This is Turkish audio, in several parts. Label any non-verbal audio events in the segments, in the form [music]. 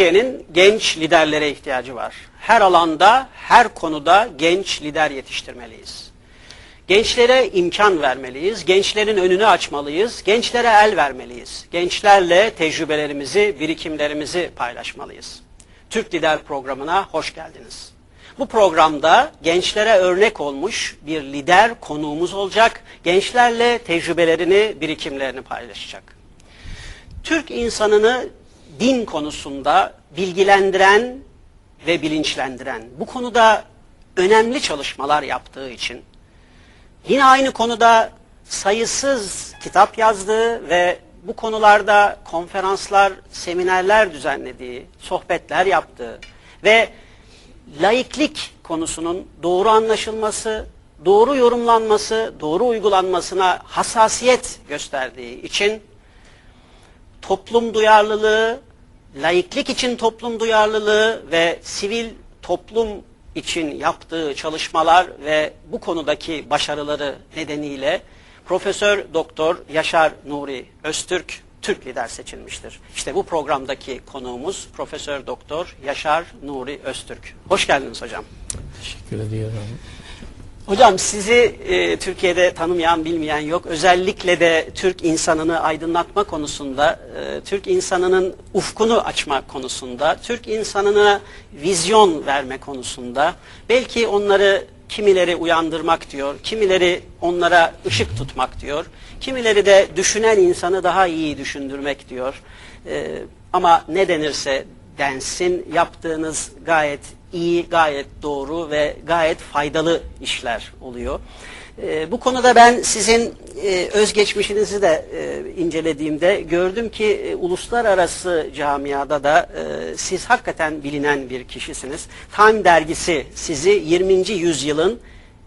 Türkiye'nin genç liderlere ihtiyacı var. Her alanda, her konuda genç lider yetiştirmeliyiz. Gençlere imkan vermeliyiz, gençlerin önünü açmalıyız, gençlere el vermeliyiz. Gençlerle tecrübelerimizi, birikimlerimizi paylaşmalıyız. Türk Lider programına hoş geldiniz. Bu programda gençlere örnek olmuş bir lider konuğumuz olacak. Gençlerle tecrübelerini, birikimlerini paylaşacak. Türk insanını din konusunda bilgilendiren ve bilinçlendiren, bu konuda önemli çalışmalar yaptığı için, yine aynı konuda sayısız kitap yazdığı ve bu konularda konferanslar, seminerler düzenlediği, sohbetler yaptığı ve laiklik konusunun doğru anlaşılması, doğru yorumlanması, doğru uygulanmasına hassasiyet gösterdiği için toplum duyarlılığı, laiklik için toplum duyarlılığı ve sivil toplum için yaptığı çalışmalar ve bu konudaki başarıları nedeniyle Profesör Doktor Yaşar Nuri Öztürk Türk lider seçilmiştir. İşte bu programdaki konuğumuz Profesör Doktor Yaşar Nuri Öztürk. Hoş geldiniz hocam. Teşekkür ediyorum. Hocam sizi e, Türkiye'de tanımayan bilmeyen yok. Özellikle de Türk insanını aydınlatma konusunda, e, Türk insanının ufkunu açma konusunda, Türk insanına vizyon verme konusunda, belki onları kimileri uyandırmak diyor, kimileri onlara ışık tutmak diyor, kimileri de düşünen insanı daha iyi düşündürmek diyor. E, ama ne denirse densin yaptığınız gayet iyi, gayet doğru ve gayet faydalı işler oluyor. E, bu konuda ben sizin e, özgeçmişinizi de e, incelediğimde gördüm ki e, uluslararası camiada da e, siz hakikaten bilinen bir kişisiniz. Time dergisi sizi 20. yüzyılın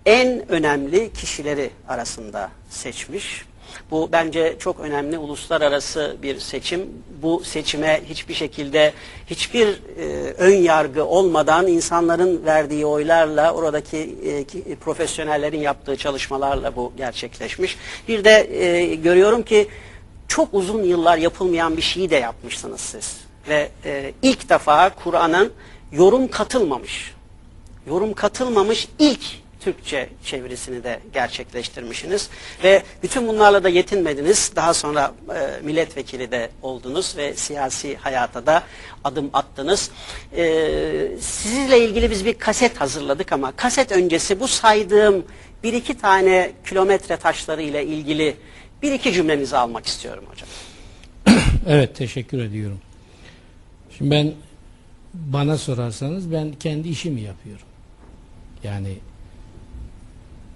en önemli kişileri arasında seçmiş. Bu bence çok önemli uluslararası bir seçim. Bu seçime hiçbir şekilde hiçbir e, ön yargı olmadan insanların verdiği oylarla oradaki e, ki, profesyonellerin yaptığı çalışmalarla bu gerçekleşmiş. Bir de e, görüyorum ki çok uzun yıllar yapılmayan bir şeyi de yapmışsınız siz. Ve e, ilk defa Kur'an'ın yorum katılmamış. Yorum katılmamış ilk Türkçe çevirisini de gerçekleştirmişsiniz. Ve bütün bunlarla da yetinmediniz. Daha sonra e, milletvekili de oldunuz ve siyasi hayata da adım attınız. E, sizinle ilgili biz bir kaset hazırladık ama kaset öncesi bu saydığım bir iki tane kilometre taşları ile ilgili bir iki cümlenizi almak istiyorum hocam. [coughs] evet teşekkür ediyorum. Şimdi ben bana sorarsanız ben kendi işimi yapıyorum. Yani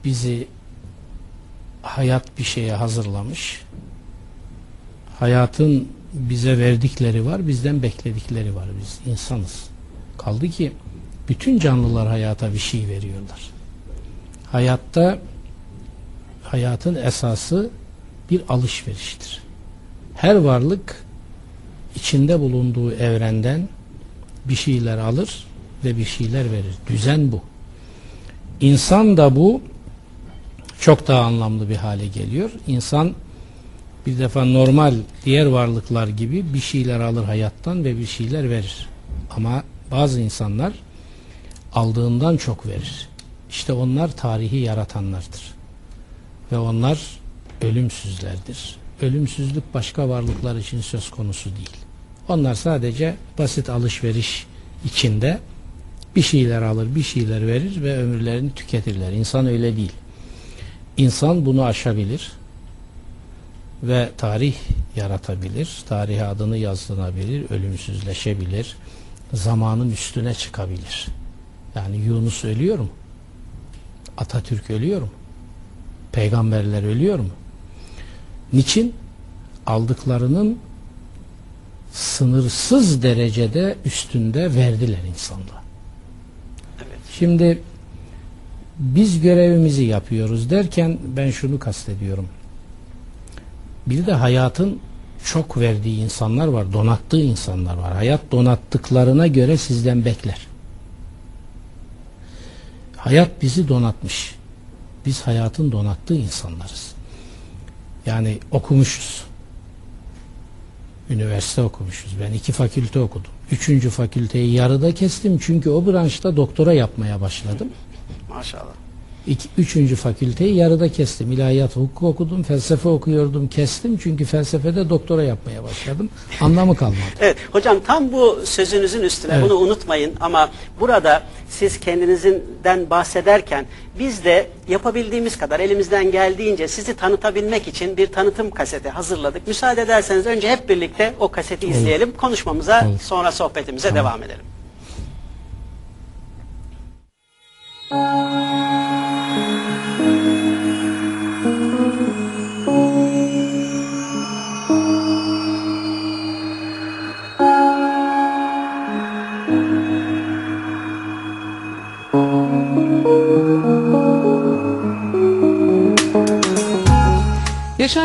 bizi hayat bir şeye hazırlamış. Hayatın bize verdikleri var, bizden bekledikleri var. Biz insanız. Kaldı ki bütün canlılar hayata bir şey veriyorlar. Hayatta hayatın esası bir alışveriştir. Her varlık içinde bulunduğu evrenden bir şeyler alır ve bir şeyler verir. Düzen bu. İnsan da bu çok daha anlamlı bir hale geliyor. İnsan bir defa normal diğer varlıklar gibi bir şeyler alır hayattan ve bir şeyler verir. Ama bazı insanlar aldığından çok verir. İşte onlar tarihi yaratanlardır. Ve onlar ölümsüzlerdir. Ölümsüzlük başka varlıklar için söz konusu değil. Onlar sadece basit alışveriş içinde bir şeyler alır, bir şeyler verir ve ömürlerini tüketirler. İnsan öyle değil. İnsan bunu aşabilir ve tarih yaratabilir, tarihe adını yazdırabilir, ölümsüzleşebilir, zamanın üstüne çıkabilir. Yani Yunus ölüyor mu? Atatürk ölüyor mu? Peygamberler ölüyor mu? Niçin? Aldıklarının sınırsız derecede üstünde verdiler insanlığa. Evet. Şimdi biz görevimizi yapıyoruz derken ben şunu kastediyorum. Bir de hayatın çok verdiği insanlar var, donattığı insanlar var. Hayat donattıklarına göre sizden bekler. Hayat bizi donatmış. Biz hayatın donattığı insanlarız. Yani okumuşuz. Üniversite okumuşuz. Ben iki fakülte okudum. Üçüncü fakülteyi yarıda kestim çünkü o branşta doktora yapmaya başladım. Maşallah. İki, üçüncü fakülteyi yarıda kestim. İlahiyat hukuk okudum, felsefe okuyordum, kestim. Çünkü felsefede doktora yapmaya başladım. Anlamı kalmadı. [laughs] Evet hocam tam bu sözünüzün üstüne Evet. bunu unutmayın ama burada siz kendinizden bahsederken biz de yapabildiğimiz kadar elimizden geldiğince sizi tanıtabilmek için bir tanıtım kaseti hazırladık. Müsaade ederseniz önce hep birlikte o kaseti izleyelim. Konuşmamıza Olur. sonra sohbetimize devam edelim. Yaşar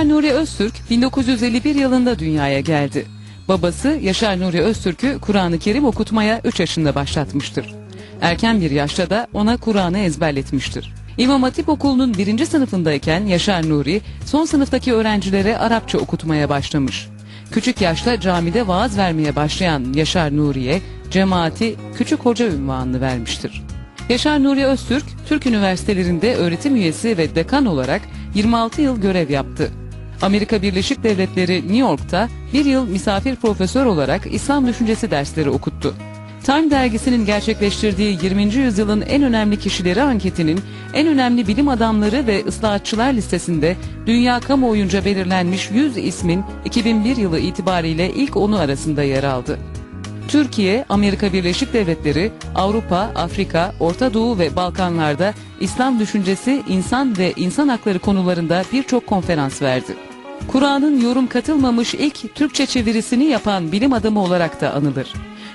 Nuri Öztürk 1951 yılında dünyaya geldi. Babası Yaşar Nuri Öztürk'ü Kur'an-ı Kerim okutmaya 3 yaşında başlatmıştır. Erken bir yaşta da ona Kur'an'ı ezberletmiştir. İmam Hatip Okulu'nun birinci sınıfındayken Yaşar Nuri son sınıftaki öğrencilere Arapça okutmaya başlamış. Küçük yaşta camide vaaz vermeye başlayan Yaşar Nuri'ye cemaati Küçük Hoca ünvanını vermiştir. Yaşar Nuri Öztürk, Türk üniversitelerinde öğretim üyesi ve dekan olarak 26 yıl görev yaptı. Amerika Birleşik Devletleri New York'ta bir yıl misafir profesör olarak İslam düşüncesi dersleri okuttu. Time dergisinin gerçekleştirdiği 20. yüzyılın en önemli kişileri anketinin en önemli bilim adamları ve ıslahatçılar listesinde dünya kamuoyunca belirlenmiş 100 ismin 2001 yılı itibariyle ilk onu arasında yer aldı. Türkiye, Amerika Birleşik Devletleri, Avrupa, Afrika, Orta Doğu ve Balkanlarda İslam düşüncesi, insan ve insan hakları konularında birçok konferans verdi. Kur'an'ın yorum katılmamış ilk Türkçe çevirisini yapan bilim adamı olarak da anılır.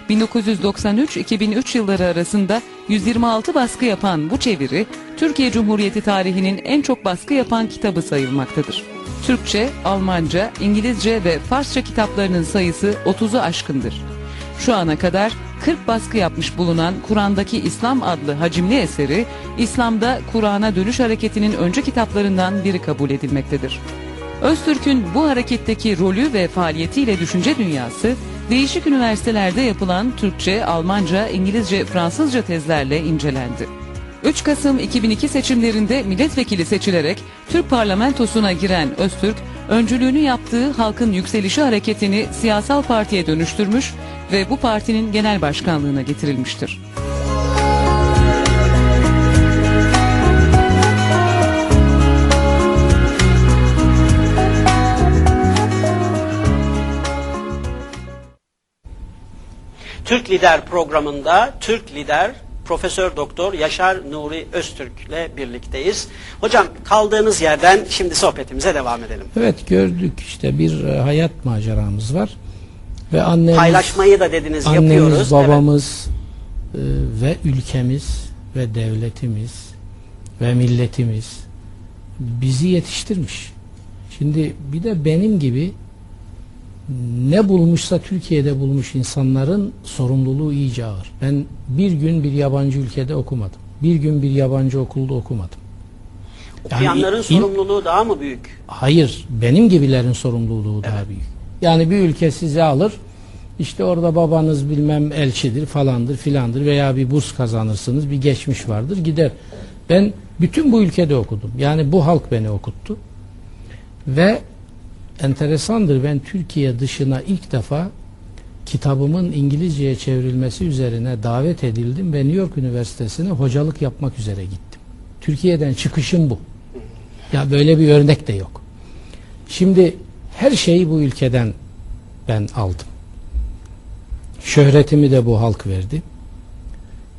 1993-2003 yılları arasında 126 baskı yapan bu çeviri, Türkiye Cumhuriyeti tarihinin en çok baskı yapan kitabı sayılmaktadır. Türkçe, Almanca, İngilizce ve Farsça kitaplarının sayısı 30'u aşkındır. Şu ana kadar 40 baskı yapmış bulunan Kur'an'daki İslam adlı hacimli eseri, İslam'da Kur'an'a dönüş hareketinin önce kitaplarından biri kabul edilmektedir. Öztürk'ün bu hareketteki rolü ve faaliyetiyle düşünce dünyası, değişik üniversitelerde yapılan Türkçe, Almanca, İngilizce, Fransızca tezlerle incelendi. 3 Kasım 2002 seçimlerinde milletvekili seçilerek Türk parlamentosuna giren Öztürk, öncülüğünü yaptığı Halkın Yükselişi Hareketi'ni siyasal partiye dönüştürmüş ve bu partinin genel başkanlığına getirilmiştir. Türk Lider programında Türk Lider Profesör Doktor Yaşar Nuri Öztürk ile birlikteyiz. Hocam kaldığınız yerden şimdi sohbetimize devam edelim. Evet gördük işte bir e, hayat maceramız var. Ve annemiz, Paylaşmayı da dediniz annemiz yapıyoruz. Evet. babamız e, ve ülkemiz ve devletimiz ve milletimiz bizi yetiştirmiş. Şimdi bir de benim gibi ne bulmuşsa Türkiye'de bulmuş insanların sorumluluğu iyice ağır. Ben bir gün bir yabancı ülkede okumadım. Bir gün bir yabancı okulda okumadım. Okuyanların il- sorumluluğu daha mı büyük? Hayır, benim gibilerin sorumluluğu daha büyük. Yani bir ülke sizi alır, işte orada babanız bilmem elçidir falandır filandır veya bir burs kazanırsınız, bir geçmiş vardır gider. Ben bütün bu ülkede okudum. Yani bu halk beni okuttu. Ve enteresandır ben Türkiye dışına ilk defa kitabımın İngilizceye çevrilmesi üzerine davet edildim ve New York Üniversitesi'ne hocalık yapmak üzere gittim. Türkiye'den çıkışım bu. Ya böyle bir örnek de yok. Şimdi her şeyi bu ülkeden ben aldım. Şöhretimi de bu halk verdi.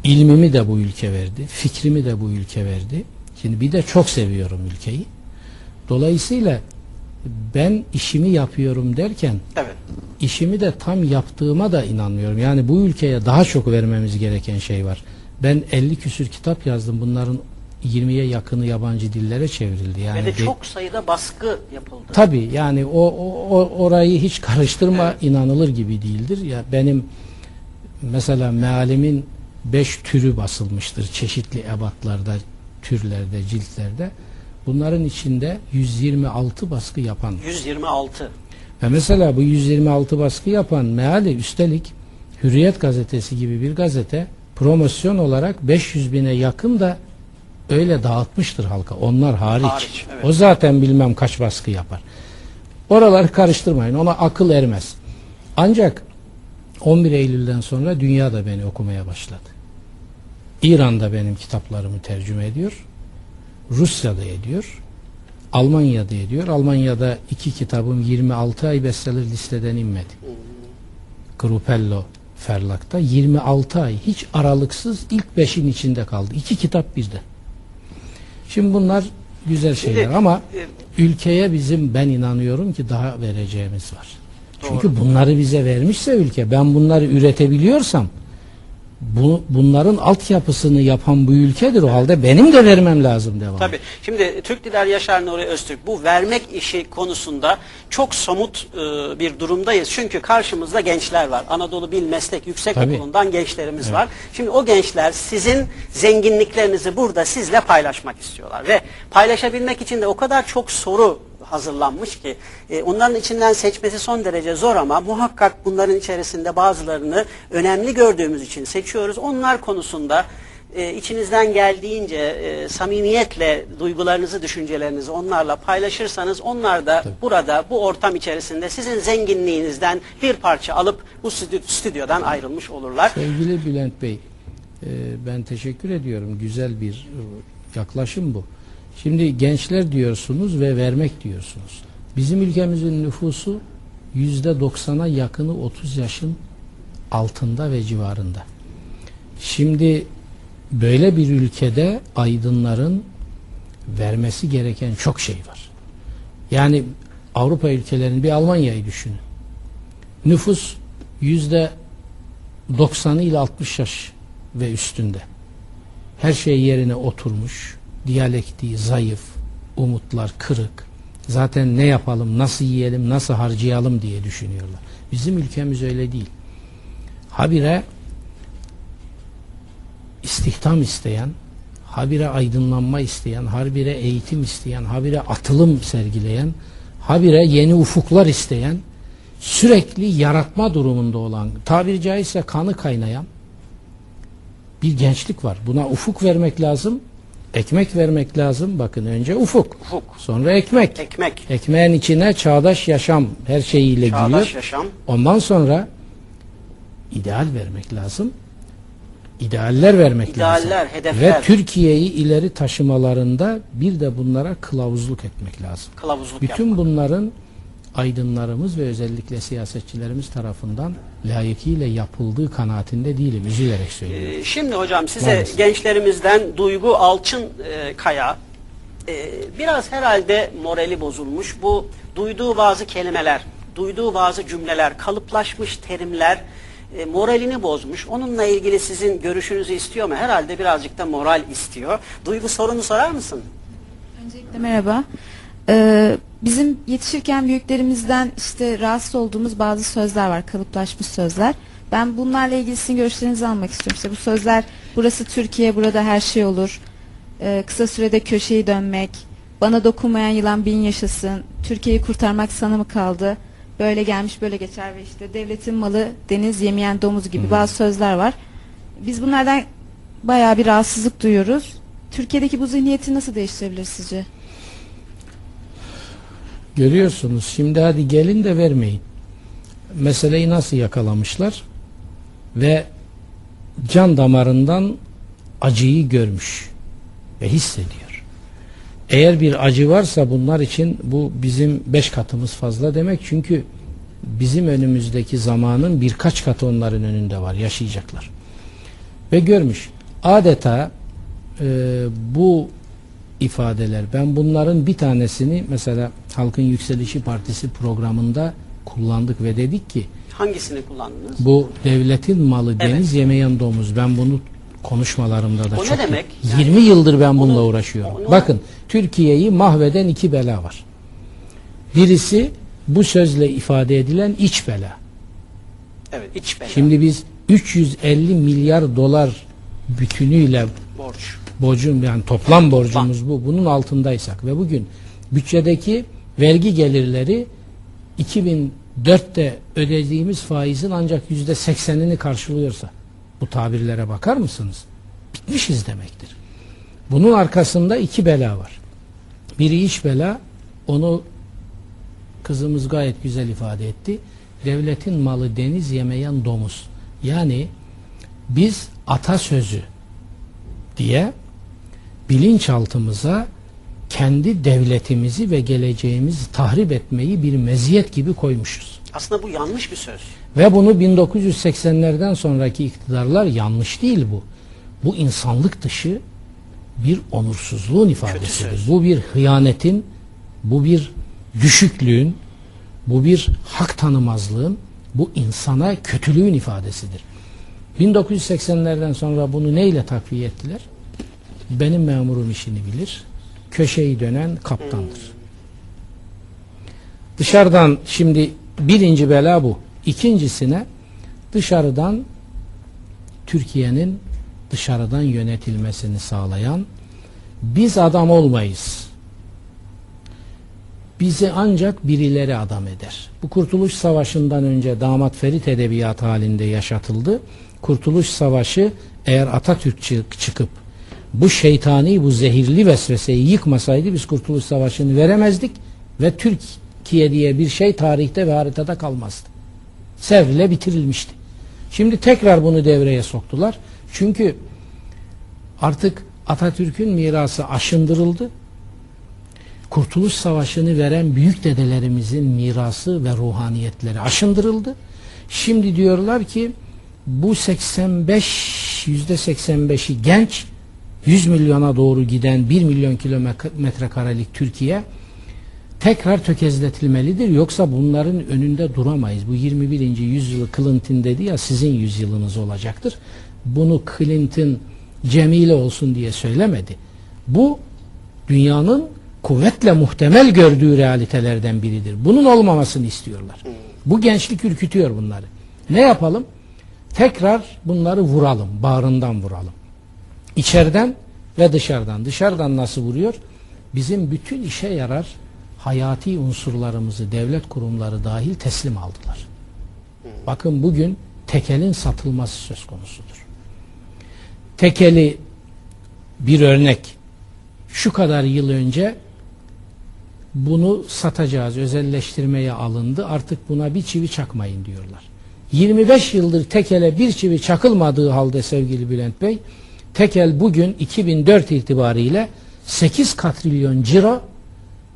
İlmimi de bu ülke verdi. Fikrimi de bu ülke verdi. Şimdi bir de çok seviyorum ülkeyi. Dolayısıyla ben işimi yapıyorum derken Evet. işimi de tam yaptığıma da inanmıyorum. Yani bu ülkeye daha çok vermemiz gereken şey var. Ben 50 küsür kitap yazdım. Bunların 20'ye yakını yabancı dillere çevrildi. Yani Ve de çok sayıda baskı yapıldı. Tabii yani o, o- orayı hiç karıştırma inanılır gibi değildir. Ya benim mesela mealimin beş türü basılmıştır çeşitli ebatlarda, türlerde, ciltlerde. Bunların içinde 126 baskı yapan 126. Ve mesela bu 126 baskı yapan meali üstelik Hürriyet gazetesi gibi bir gazete promosyon olarak 500 bine yakın da öyle dağıtmıştır halka. Onlar hariç. Hariç, evet. O zaten bilmem kaç baskı yapar. Oraları karıştırmayın. Ona akıl ermez. Ancak 11 Eylül'den sonra dünya da beni okumaya başladı. İran'da benim kitaplarımı tercüme ediyor. Rusya'da ediyor. Almanya'da ediyor. Almanya'da iki kitabım 26 ay bestseller listeden inmedi. Grupello Ferlak'ta 26 ay hiç aralıksız ilk beşin içinde kaldı. İki kitap birde. Şimdi bunlar güzel şeyler Şimdi, ama e, ülkeye bizim ben inanıyorum ki daha vereceğimiz var. Doğru. Çünkü bunları bize vermişse ülke ben bunları üretebiliyorsam bu, bunların altyapısını yapan bu ülkedir. O halde benim de vermem lazım devam. Tabii. Şimdi Türk Diler Yaşar Nuri Öztürk bu vermek işi konusunda çok somut e, bir durumdayız. Çünkü karşımızda gençler var. Anadolu Bil Meslek Yüksek Tabii. Okulu'ndan gençlerimiz var. Şimdi o gençler sizin zenginliklerinizi burada sizle paylaşmak istiyorlar. Ve paylaşabilmek için de o kadar çok soru hazırlanmış ki e, onların içinden seçmesi son derece zor ama muhakkak bunların içerisinde bazılarını önemli gördüğümüz için seçiyoruz. Onlar konusunda e, içinizden geldiğince e, samimiyetle duygularınızı, düşüncelerinizi onlarla paylaşırsanız onlar da burada bu ortam içerisinde sizin zenginliğinizden bir parça alıp bu stü- stüdyodan ayrılmış olurlar. Sevgili Bülent Bey, e, ben teşekkür ediyorum. Güzel bir e, yaklaşım bu. Şimdi gençler diyorsunuz ve vermek diyorsunuz. Bizim ülkemizin nüfusu yüzde doksana yakını 30 yaşın altında ve civarında. Şimdi böyle bir ülkede aydınların vermesi gereken çok şey var. Yani Avrupa ülkelerinin bir Almanya'yı düşünün. Nüfus yüzde 90 ile 60 yaş ve üstünde. Her şey yerine oturmuş. Diyalektiği zayıf, umutlar kırık. Zaten ne yapalım, nasıl yiyelim, nasıl harcayalım diye düşünüyorlar. Bizim ülkemiz öyle değil. Habire istihdam isteyen, habire aydınlanma isteyen, habire eğitim isteyen, habire atılım sergileyen, habire yeni ufuklar isteyen, sürekli yaratma durumunda olan, tabiri caizse kanı kaynayan bir gençlik var. Buna ufuk vermek lazım, ekmek vermek lazım. Bakın önce ufuk, Ufuk, sonra ekmek. ekmek, Ekmeğin içine çağdaş yaşam her şeyiyle çağdaş giriyor. yaşam. Ondan sonra ideal vermek lazım. İdealler vermek İdealler, lazım. hedefler. Ve Türkiye'yi ileri taşımalarında bir de bunlara kılavuzluk etmek lazım. Kılavuzluk Bütün yapmak. bunların aydınlarımız ve özellikle siyasetçilerimiz tarafından layıkıyla yapıldığı kanaatinde değilim. Üzülerek söylüyorum. Ee, Şimdi hocam size Maalesef. gençlerimizden Duygu Alçın e, Kaya e, biraz herhalde morali bozulmuş. Bu duyduğu bazı kelimeler, duyduğu bazı cümleler, kalıplaşmış terimler e, moralini bozmuş. Onunla ilgili sizin görüşünüzü istiyor mu? Herhalde birazcık da moral istiyor. Duygu sorunu sorar mısın? Öncelikle merhaba. Ee, bizim yetişirken büyüklerimizden işte rahatsız olduğumuz bazı sözler var, kalıplaşmış sözler. Ben bunlarla ilgili sizin görüşlerinizi almak istiyorum. İşte bu sözler, burası Türkiye, burada her şey olur. Ee, kısa sürede köşeyi dönmek, bana dokunmayan yılan bin yaşasın, Türkiye'yi kurtarmak sana mı kaldı? Böyle gelmiş böyle geçer ve işte devletin malı deniz yemeyen domuz gibi bazı sözler var. Biz bunlardan bayağı bir rahatsızlık duyuyoruz. Türkiye'deki bu zihniyeti nasıl değiştirebilir sizce? Görüyorsunuz. Şimdi hadi gelin de vermeyin. Meseleyi nasıl yakalamışlar? Ve can damarından acıyı görmüş ve hissediyor. Eğer bir acı varsa bunlar için bu bizim beş katımız fazla demek. Çünkü bizim önümüzdeki zamanın birkaç katı onların önünde var. Yaşayacaklar. Ve görmüş. Adeta e, bu ifadeler. Ben bunların bir tanesini mesela Halkın Yükselişi Partisi programında kullandık ve dedik ki Hangisini kullandınız? bu devletin malı Evet. deniz yemeyen domuz. Ben bunu konuşmalarımda da O ne çok demek? 20 yıldır ben bununla uğraşıyorum. onu- Bakın Türkiye'yi mahveden iki bela var. Birisi bu sözle ifade edilen iç bela. Evet, iç bela, Şimdi biz 350 milyar dolar bütünüyle borç. borcum yani toplam borcumuz bu. Bunun altındaysak ve bugün bütçedeki vergi gelirleri 2004'te ödediğimiz faizin ancak yüzde seksenini karşılıyorsa bu tabirlere bakar mısınız? Bitmişiz demektir. Bunun arkasında iki bela var. Biri iç bela, onu kızımız gayet güzel ifade etti. Devletin malı deniz yemeyen domuz. Yani biz atasözü diye bilinçaltımıza kendi devletimizi ve geleceğimizi tahrip etmeyi bir meziyet gibi koymuşuz. Aslında bu yanlış bir söz. Ve bunu 1980'lerden sonraki iktidarlar yanlış değil bu. Bu insanlık dışı bir onursuzluğun ifadesidir. Bu bir hıyanetin, bu bir düşüklüğün, bu bir hak tanımazlığın, bu insana kötülüğün ifadesidir. 1980'lerden sonra bunu neyle takviye ettiler? Benim memurum işini bilir. Köşeyi dönen kaptandır. Dışarıdan şimdi birinci bela bu. İkincisine dışarıdan Türkiye'nin dışarıdan yönetilmesini sağlayan biz adam olmayız. Bizi ancak birileri adam eder. Bu Kurtuluş Savaşı'ndan önce damat Ferit edebiyatı halinde yaşatıldı. Kurtuluş Savaşı eğer Atatürk çı- çıkıp bu şeytani, bu zehirli vesveseyi yıkmasaydı biz Kurtuluş Savaşı'nı veremezdik ve Türkiye diye bir şey tarihte ve haritada kalmazdı. Sevrile bitirilmişti. Şimdi tekrar bunu devreye soktular. Çünkü artık Atatürk'ün mirası aşındırıldı. Kurtuluş Savaşı'nı veren büyük dedelerimizin mirası ve ruhaniyetleri aşındırıldı. Şimdi diyorlar ki bu 85 yüzde 85'i genç 100 milyona doğru giden 1 milyon kilometre karelik Türkiye tekrar tökezletilmelidir. Yoksa bunların önünde duramayız. Bu 21. yüzyılı Clinton dedi ya sizin yüzyılınız olacaktır. Bunu Clinton Cemile olsun diye söylemedi. Bu dünyanın kuvvetle muhtemel gördüğü realitelerden biridir. Bunun olmamasını istiyorlar. Bu gençlik ürkütüyor bunları. Ne yapalım? Tekrar bunları vuralım. Bağrından vuralım. İçeriden ve dışarıdan. Dışarıdan nasıl vuruyor? Bizim bütün işe yarar hayati unsurlarımızı devlet kurumları dahil teslim aldılar. Bakın bugün tekelin satılması söz konusudur. Tekeli bir örnek. Şu kadar yıl önce bunu satacağız, özelleştirmeye alındı. Artık buna bir çivi çakmayın diyorlar. 25 yıldır tekele bir çivi çakılmadığı halde sevgili Bülent Bey, tekel bugün 2004 itibariyle 8 katrilyon ciro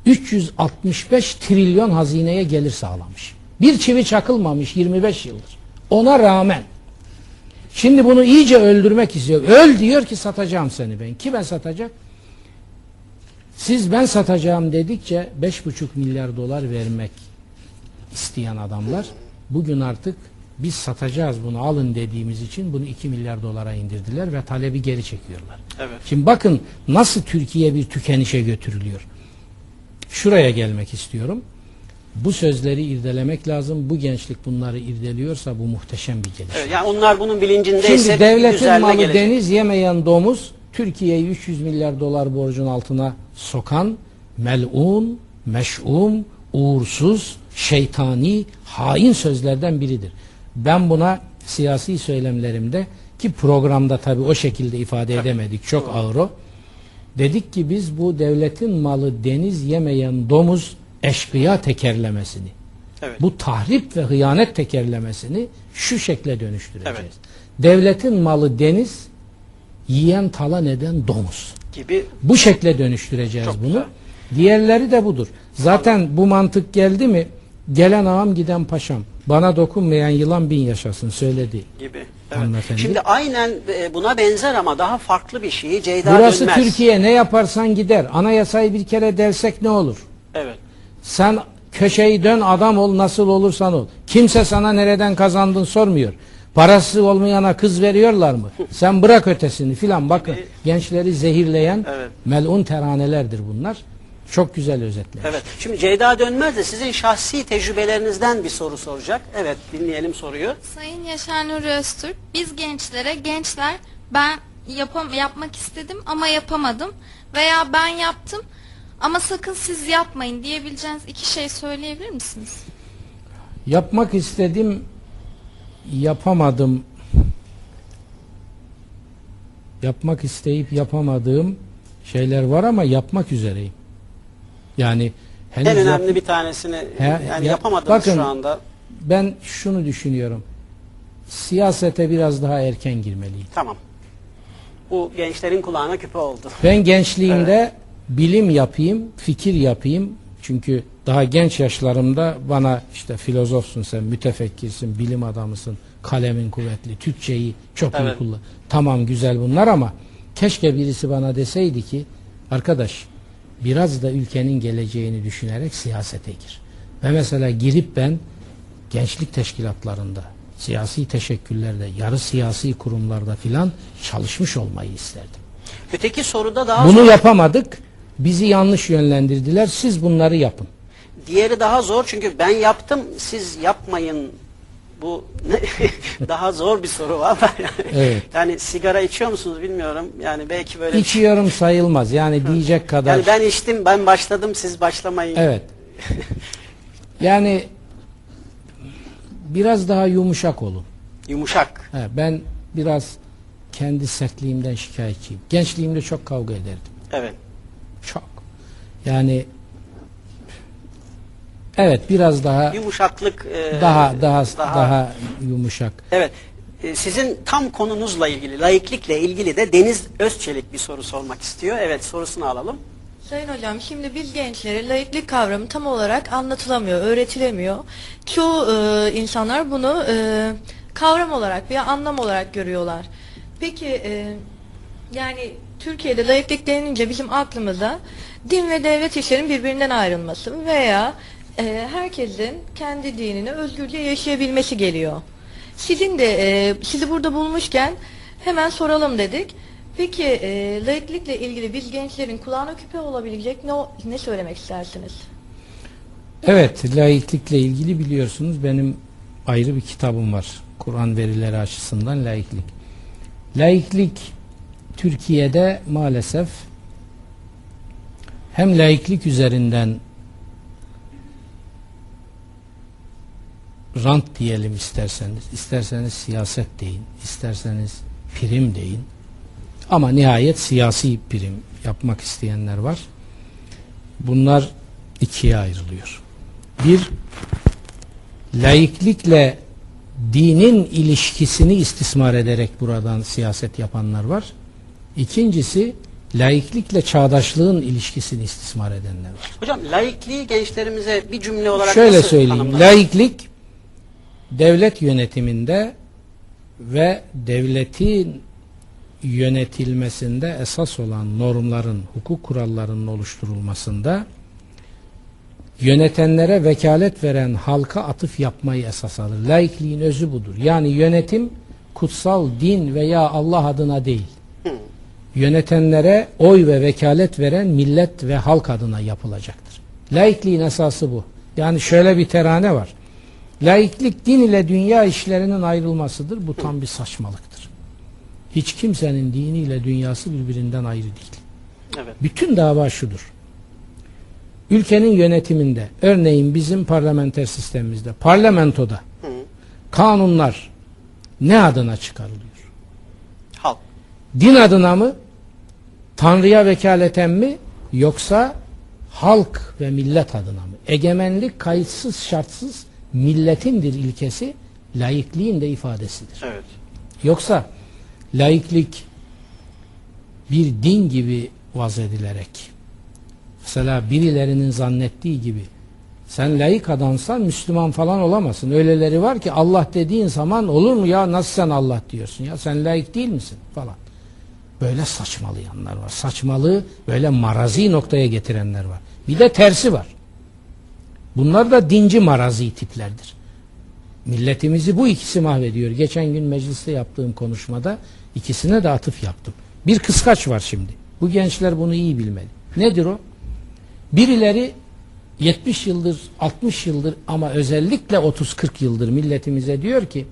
365 trilyon hazineye gelir sağlamış. Bir çivi çakılmamış 25 yıldır. Ona rağmen şimdi bunu iyice öldürmek istiyor. Öl diyor ki satacağım seni ben. Kime satacak? Siz ben satacağım dedikçe 5,5 milyar dolar vermek isteyen adamlar bugün artık biz satacağız bunu alın dediğimiz için bunu 2 milyar dolara indirdiler ve talebi geri çekiyorlar. Evet. Şimdi bakın nasıl Türkiye bir tükenişe götürülüyor. Şuraya gelmek istiyorum. Bu sözleri irdelemek lazım. Bu gençlik bunları irdeliyorsa bu muhteşem bir gelişme. Evet, yani onlar bunun bilincindeyse Şimdi devletin malı gelecek. deniz yemeyen domuz Türkiye'yi 300 milyar dolar borcun altına sokan melun, meş'um, uğursuz, şeytani, hain sözlerden biridir. Ben buna siyasi söylemlerimde ki programda tabii o şekilde ifade edemedik. Çok ağır o. Dedik ki biz bu devletin malı deniz yemeyen domuz eşkıya tekerlemesini Evet. bu tahrip ve hıyanet tekerlemesini şu şekle dönüştüreceğiz. Evet. Devletin malı deniz, yiyen talan eden domuz. gibi Bu şekle dönüştüreceğiz Çok bunu. güzel. Diğerleri de budur. Zaten bu mantık geldi mi gelen ağam giden paşam bana dokunmayan yılan bin yaşasın söyledi. gibi. Hanımefendi. Şimdi aynen e, buna benzer ama daha farklı bir şeyi Ceyda Burası Dönmez. Türkiye ne yaparsan gider. Anayasayı bir kere dersek ne olur? Evet. Sen köşeyi dön adam ol nasıl olursan ol. Kimse sana nereden kazandın sormuyor. Parası olmayana kız veriyorlar mı? Sen bırak ötesini filan bakın. Gençleri zehirleyen Evet. melun teranelerdir bunlar. Çok güzel özetlemiş. Evet. Şimdi Ceyda Dönmez de sizin şahsi tecrübelerinizden bir soru soracak. Evet, dinleyelim soruyu. Sayın Yaşar Nuri Öztürk, biz gençlere, gençler ben yapam yapmak istedim ama yapamadım veya ben yaptım ama sakın siz yapmayın diyebileceğiniz iki şey söyleyebilir misiniz? Yapmak istedim, yapamadım. Yapmak isteyip yapamadığım şeyler var ama yapmak üzereyim. Yani henüz En yap- önemli bir tanesini He, yani ya- yapamadınız bakın, şu anda. ben şunu düşünüyorum. Siyasete biraz daha erken girmeliyim. Tamam. Bu gençlerin kulağına küpe oldu. Ben gençliğimde bilim yapayım, fikir yapayım. Çünkü daha genç yaşlarımda bana işte filozofsun sen, mütefekkirsin, bilim adamısın, kalemin kuvvetli, Türkçeyi çok iyi Evet. kullan. Tamam güzel bunlar ama keşke birisi bana deseydi ki arkadaş biraz da ülkenin geleceğini düşünerek siyasete gir. Ve mesela girip ben gençlik teşkilatlarında, siyasi teşekküllerde, yarı siyasi kurumlarda filan çalışmış olmayı isterdim. Öteki soruda daha Bunu zor. yapamadık. Bizi yanlış yönlendirdiler. Siz bunları yapın. Diğeri daha zor çünkü ben yaptım siz yapmayın. Bu [laughs] daha zor bir soru var. Evet. Yani sigara içiyor musunuz bilmiyorum. Yani belki böyle İçiyorum sayılmaz. Yani diyecek kadar. Yani ben içtim, ben başladım, siz başlamayın. Evet. [laughs] Yani biraz daha yumuşak olun. Yumuşak. He, ben biraz kendi sertliğimden şikayetçiyim. Gençliğimde çok kavga ederdim. Evet. Çok. Yani evet biraz daha Yumuşaklık e, daha daha daha yumuşak. Evet. E, Sizin tam konunuzla ilgili, laiklikle ilgili de Deniz Özçelik bir soru sormak istiyor. Evet, sorusunu alalım. Sayın hocam şimdi biz gençlere laiklik kavramı tam olarak anlatılamıyor, öğretilemiyor. Çoğu e, insanlar bunu e, kavram olarak veya anlam olarak görüyorlar. Peki e, yani Türkiye'de laiklik denilince bizim aklımıza din ve devlet işlerin birbirinden ayrılması veya e, herkesin kendi dinini özgürce yaşayabilmesi geliyor. Sizin de e, sizi burada bulmuşken hemen soralım dedik. Peki e, laiklikle ilgili biz gençlerin kulağına küpe olabilecek ne ne söylemek istersiniz? Evet, laiklikle ilgili biliyorsunuz benim ayrı bir kitabım var. Kur'an verileri açısından laiklik. Laiklik Türkiye'de maalesef hem laiklik üzerinden rant diyelim isterseniz, isterseniz siyaset deyin, isterseniz prim deyin. Ama nihayet siyasi prim yapmak isteyenler var. Bunlar ikiye ayrılıyor. Bir, laiklikle dinin ilişkisini istismar ederek buradan siyaset yapanlar var. İkincisi, laiklikle çağdaşlığın ilişkisini istismar edenler var. Hocam laikliği gençlerimize bir cümle olarak Şöyle nasıl söyleyeyim, laiklik devlet yönetiminde ve devletin yönetilmesinde esas olan normların, hukuk kurallarının oluşturulmasında yönetenlere vekalet veren halka atıf yapmayı esas alır. Laikliğin özü budur. Yani yönetim kutsal din veya Allah adına değil. Yönetenlere oy ve vekalet veren millet ve halk adına yapılacaktır. Laikliğin esası bu. Yani şöyle bir terane var. Laiklik din ile dünya işlerinin ayrılmasıdır. Bu tam bir saçmalıktır. Hiç kimsenin diniyle dünyası birbirinden ayrı değil. Evet. Bütün dava şudur. Ülkenin yönetiminde, örneğin bizim parlamenter sistemimizde, parlamentoda Hı. kanunlar ne adına çıkarılıyor? Halk. Din adına mı? Tanrı'ya vekaleten mi? Yoksa halk ve millet adına mı? Egemenlik kayıtsız şartsız milletindir ilkesi laikliğin de ifadesidir. Evet. Yoksa laiklik bir din gibi vaz edilerek mesela birilerinin zannettiği gibi sen laik adamsan Müslüman falan olamazsın. Öyleleri var ki Allah dediğin zaman olur mu ya nasıl sen Allah diyorsun ya sen laik değil misin falan. Böyle saçmalayanlar var. Saçmalığı böyle marazi noktaya getirenler var. Bir de tersi var. Bunlar da dinci marazi tiplerdir. Milletimizi bu ikisi mahvediyor. Geçen gün mecliste yaptığım konuşmada ikisine de atıf yaptım. Bir kıskaç var şimdi. Bu gençler bunu iyi bilmeli. Nedir o? Birileri 70 yıldır, 60 yıldır ama özellikle 30-40 yıldır milletimize diyor ki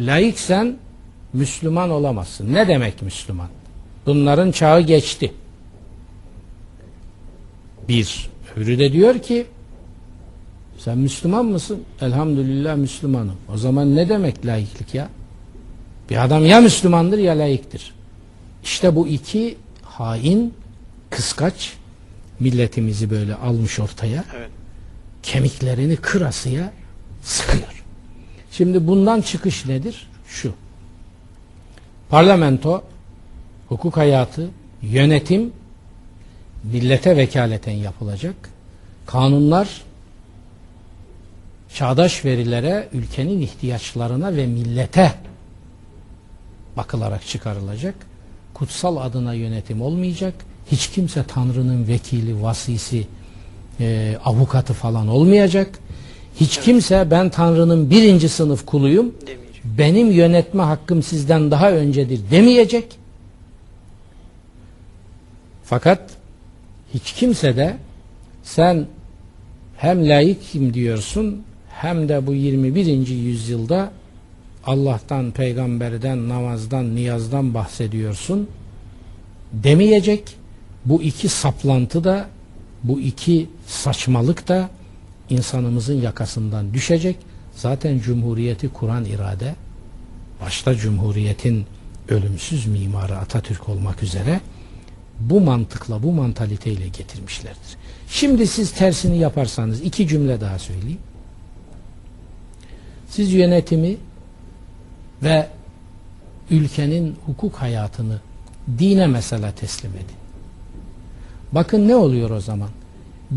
laiksen Müslüman olamazsın. Ne demek Müslüman? Bunların çağı geçti. Bir. Öbürü de diyor ki Sen Müslüman mısın? Elhamdülillah Müslümanım. O zaman ne demek laiklik ya? Bir adam ya Müslümandır ya laiktir. İşte bu iki hain, kıskaç milletimizi böyle almış ortaya. Evet. Kemiklerini kırasıya sıkıyor. Şimdi bundan çıkış nedir? Şu. Parlamento, hukuk hayatı, yönetim millete vekaleten yapılacak. Kanunlar çağdaş verilere, ülkenin ihtiyaçlarına ve millete bakılarak çıkarılacak. Kutsal adına yönetim olmayacak. Hiç kimse Tanrı'nın vekili, vasisi, e, avukatı falan olmayacak. Hiç kimse ben Tanrı'nın birinci sınıf kuluyum. Demeyecek. Benim yönetme hakkım sizden daha öncedir demeyecek. Fakat hiç kimse de sen hem laikim diyorsun hem de bu 21. yüzyılda Allah'tan, peygamberden, namazdan, niyazdan bahsediyorsun demeyecek. Bu iki saplantı da bu iki saçmalık da insanımızın yakasından düşecek. Zaten Cumhuriyeti kuran irade başta Cumhuriyet'in ölümsüz mimarı Atatürk olmak üzere bu mantıkla, bu mantaliteyle getirmişlerdir. Şimdi siz tersini yaparsanız iki cümle daha söyleyeyim. Siz yönetimi ve ülkenin hukuk hayatını dine mesela teslim edin. Bakın ne oluyor o zaman?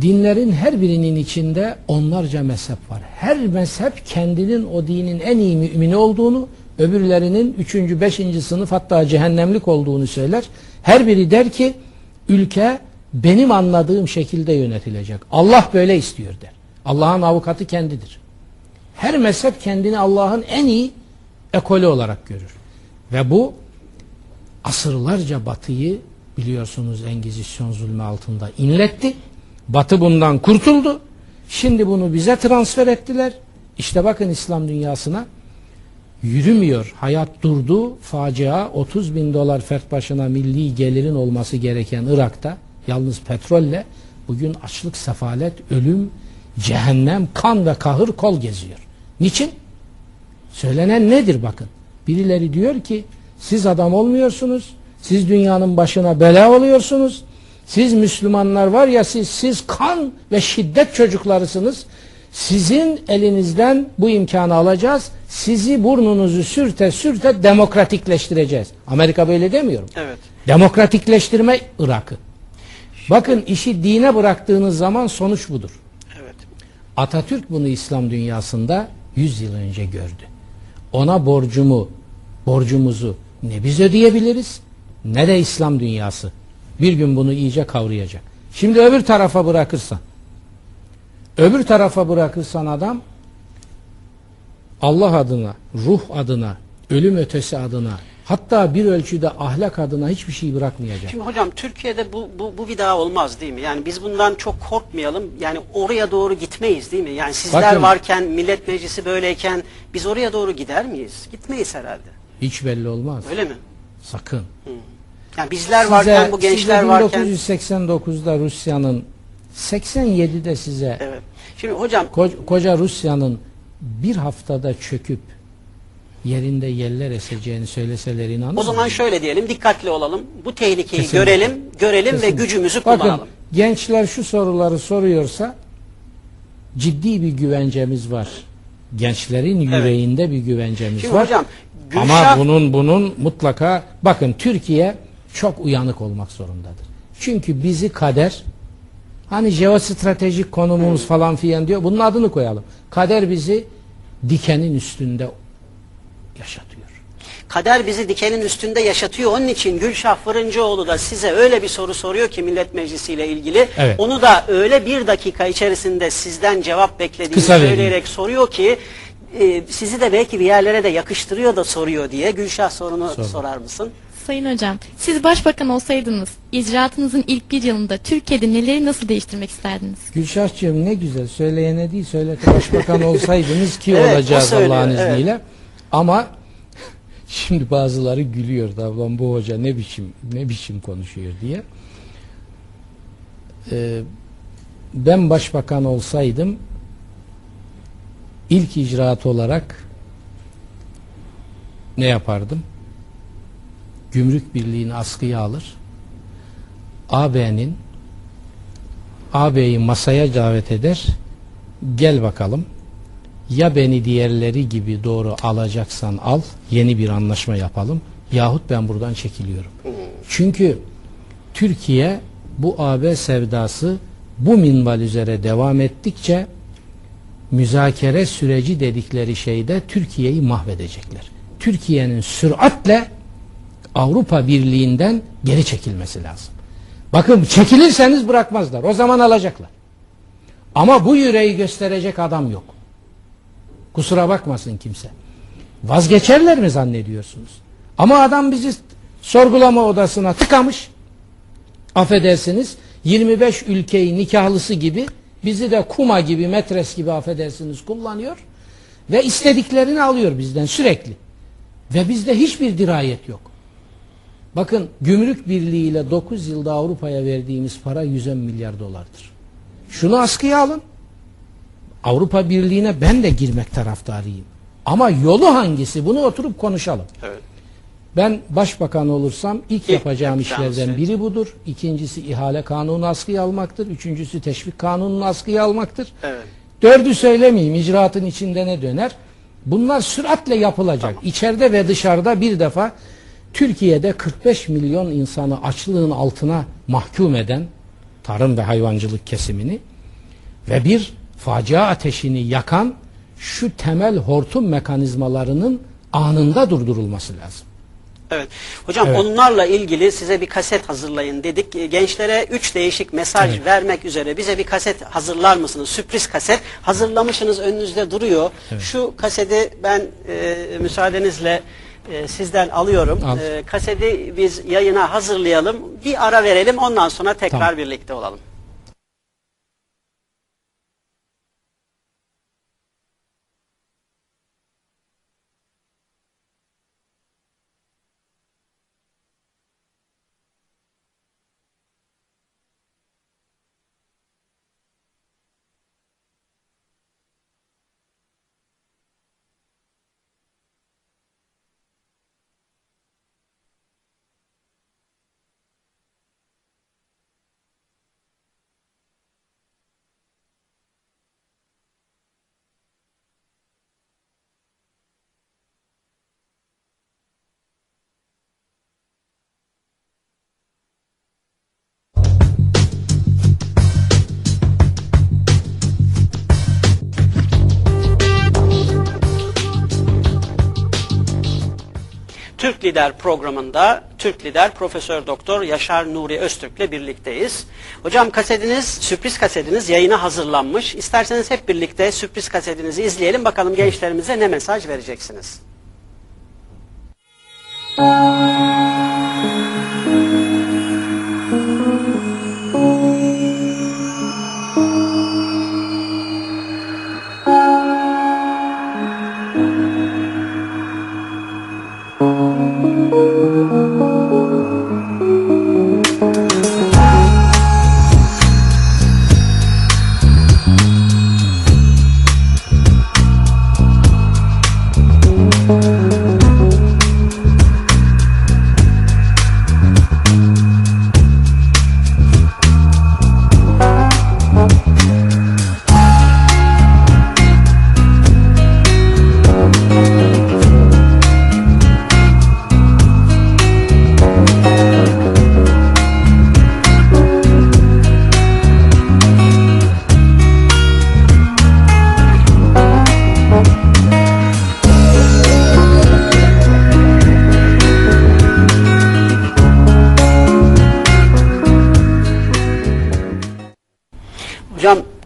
Dinlerin her birinin içinde onlarca mezhep var. Her mezhep kendinin o dinin en iyi mümini olduğunu, öbürlerinin üçüncü, beşinci sınıf hatta cehennemlik olduğunu söyler. Her biri der ki ülke benim anladığım şekilde yönetilecek. Allah böyle istiyor der. Allah'ın avukatı kendidir. Her mezhep kendini Allah'ın en iyi ekolü olarak görür. Ve bu asırlarca batıyı biliyorsunuz Engizisyon zulmü altında inletti. Batı bundan kurtuldu. Şimdi bunu bize transfer ettiler. İşte bakın İslam dünyasına yürümüyor. Hayat durdu. Facia 30 bin dolar fert başına milli gelirin olması gereken Irak'ta yalnız petrolle bugün açlık, sefalet, ölüm, cehennem, kan ve kahır kol geziyor. Niçin? Söylenen nedir bakın. Birileri diyor ki siz adam olmuyorsunuz. Siz dünyanın başına bela oluyorsunuz. Siz Müslümanlar var ya siz siz kan ve şiddet çocuklarısınız. Sizin elinizden bu imkanı alacağız. Sizi burnunuzu sürte sürte demokratikleştireceğiz. Amerika böyle demiyorum. Evet. Demokratikleştirme Irak'ı. Bakın işi dine bıraktığınız zaman sonuç budur. Evet. Atatürk bunu İslam dünyasında 100 yıl önce gördü. Ona borcumu, borcumuzu ne biz ödeyebiliriz ne de İslam dünyası. Bir gün bunu iyice kavrayacak. Şimdi öbür tarafa bırakırsan, öbür tarafa bırakırsan adam Allah adına, ruh adına, ölüm ötesi adına, hatta bir ölçüde ahlak adına hiçbir şey bırakmayacak. Şimdi hocam Türkiye'de bu, bu, bu bir daha olmaz değil mi? Yani biz bundan çok korkmayalım. Yani oraya doğru gitmeyiz değil mi? Yani sizler Bakın. varken, millet meclisi böyleyken biz oraya doğru gider miyiz? Gitmeyiz herhalde. Hiç belli olmaz. Öyle mi? Sakın. Yani bizler varken, bu gençler size varken. 1989'da Rusya'nın 87'de size Evet. Şimdi hocam ko- koca Rusya'nın bir haftada çöküp yerinde yeller eseceğini söyleseler inanır o zaman mısınız? şöyle diyelim, dikkatli olalım. Bu tehlikeyi Kesinlikle. görelim, görelim ve Kesinlikle. gücümüzü Bakın kullanalım. gençler şu soruları soruyorsa ciddi bir güvencemiz var. Gençlerin yüreğinde bir güvencemiz Şimdi var. hocam, Ama Gülşah- bunun bunun mutlaka bakın Türkiye çok uyanık olmak zorundadır. Çünkü bizi kader hani jeostratejik konumumuz falan filan diyor. Bunun adını koyalım. Kader bizi dikenin üstünde yaşatıyor. Kader bizi dikenin üstünde yaşatıyor. Onun için Gülşah Fırıncıoğlu da size öyle bir soru soruyor ki Millet Meclisi ile ilgili. Evet. Onu da öyle bir dakika içerisinde sizden cevap beklediğini Kısa vereyim. söyleyerek soruyor ki e, sizi de belki bir yerlere de yakıştırıyor da soruyor diye. Gülşah sorunu Sor. sorar mısın? Sayın Hocam, siz başbakan olsaydınız, icraatınızın ilk bir yılında Türkiye'de neleri nasıl değiştirmek isterdiniz? Gülşah'cığım ne güzel söyleyene değil söylete başbakan [laughs] olsaydınız ki Evet, olacağız Allah'ın evet. izniyle. Ama [laughs] şimdi bazıları gülüyor da "Ulan bu hoca ne biçim ne biçim konuşuyor diye. Ee, ben başbakan olsaydım ilk icraat olarak ne yapardım? Gümrük Birliği'ni askıya alır. AB'nin AB'yi masaya davet eder. Gel bakalım. Ya beni diğerleri gibi doğru alacaksan al. Yeni bir anlaşma yapalım. Yahut ben buradan çekiliyorum. Çünkü Türkiye bu AB sevdası bu minval üzere devam ettikçe müzakere süreci dedikleri şeyde Türkiye'yi mahvedecekler. Türkiye'nin süratle Avrupa Birliği'nden geri çekilmesi lazım. Bakın çekilirseniz bırakmazlar. O zaman alacaklar. Ama bu yüreği gösterecek adam yok. Kusura bakmasın kimse. Vazgeçerler mi zannediyorsunuz? Ama adam bizi sorgulama odasına tıkamış. Affedersiniz 25 ülkeyi nikahlısı gibi bizi de kuma gibi metres gibi affedersiniz kullanıyor. Ve istediklerini alıyor bizden sürekli. Ve bizde hiçbir dirayet yok. Bakın gümrük birliği ile 9 yılda Avrupa'ya verdiğimiz para 110 milyar dolardır. Şunu askıya alın. Avrupa Birliği'ne ben de girmek taraftarıyım. Ama yolu hangisi? Bunu oturup konuşalım. Evet. Ben başbakan olursam ilk yapacağım yapacağınız işlerden şey. biri budur. İkincisi ihale kanunu askıya almaktır. Üçüncüsü teşvik kanununu askıya almaktır. Evet. Dördü söylemeyeyim icraatın içinde ne döner? Bunlar süratle yapılacak. İçeride ve dışarıda bir defa Türkiye'de 45 milyon insanı açlığın altına mahkum eden tarım ve hayvancılık kesimini ve bir facia ateşini yakan şu temel hortum mekanizmalarının anında durdurulması lazım. Evet. Hocam Evet. onlarla ilgili size bir kaset hazırlayın dedik. E, Gençlere üç değişik mesaj Evet. vermek üzere bize bir kaset hazırlar mısınız? Sürpriz kaset. Hazırlamışsınız önünüzde duruyor. Şu kaseti ben e, müsaadenizle e, sizden alıyorum. Al. E, kaseti biz yayına hazırlayalım. Bir ara verelim ondan sonra tekrar Tamam. birlikte olalım. Türk Lider programında Türk Lider Profesör Doktor Yaşar Nuri Öztürk'le birlikteyiz. Hocam kasetiniz, sürpriz kasetiniz yayına hazırlanmış. İsterseniz hep birlikte sürpriz kasetinizi izleyelim. Bakalım gençlerimize ne mesaj vereceksiniz? Hocam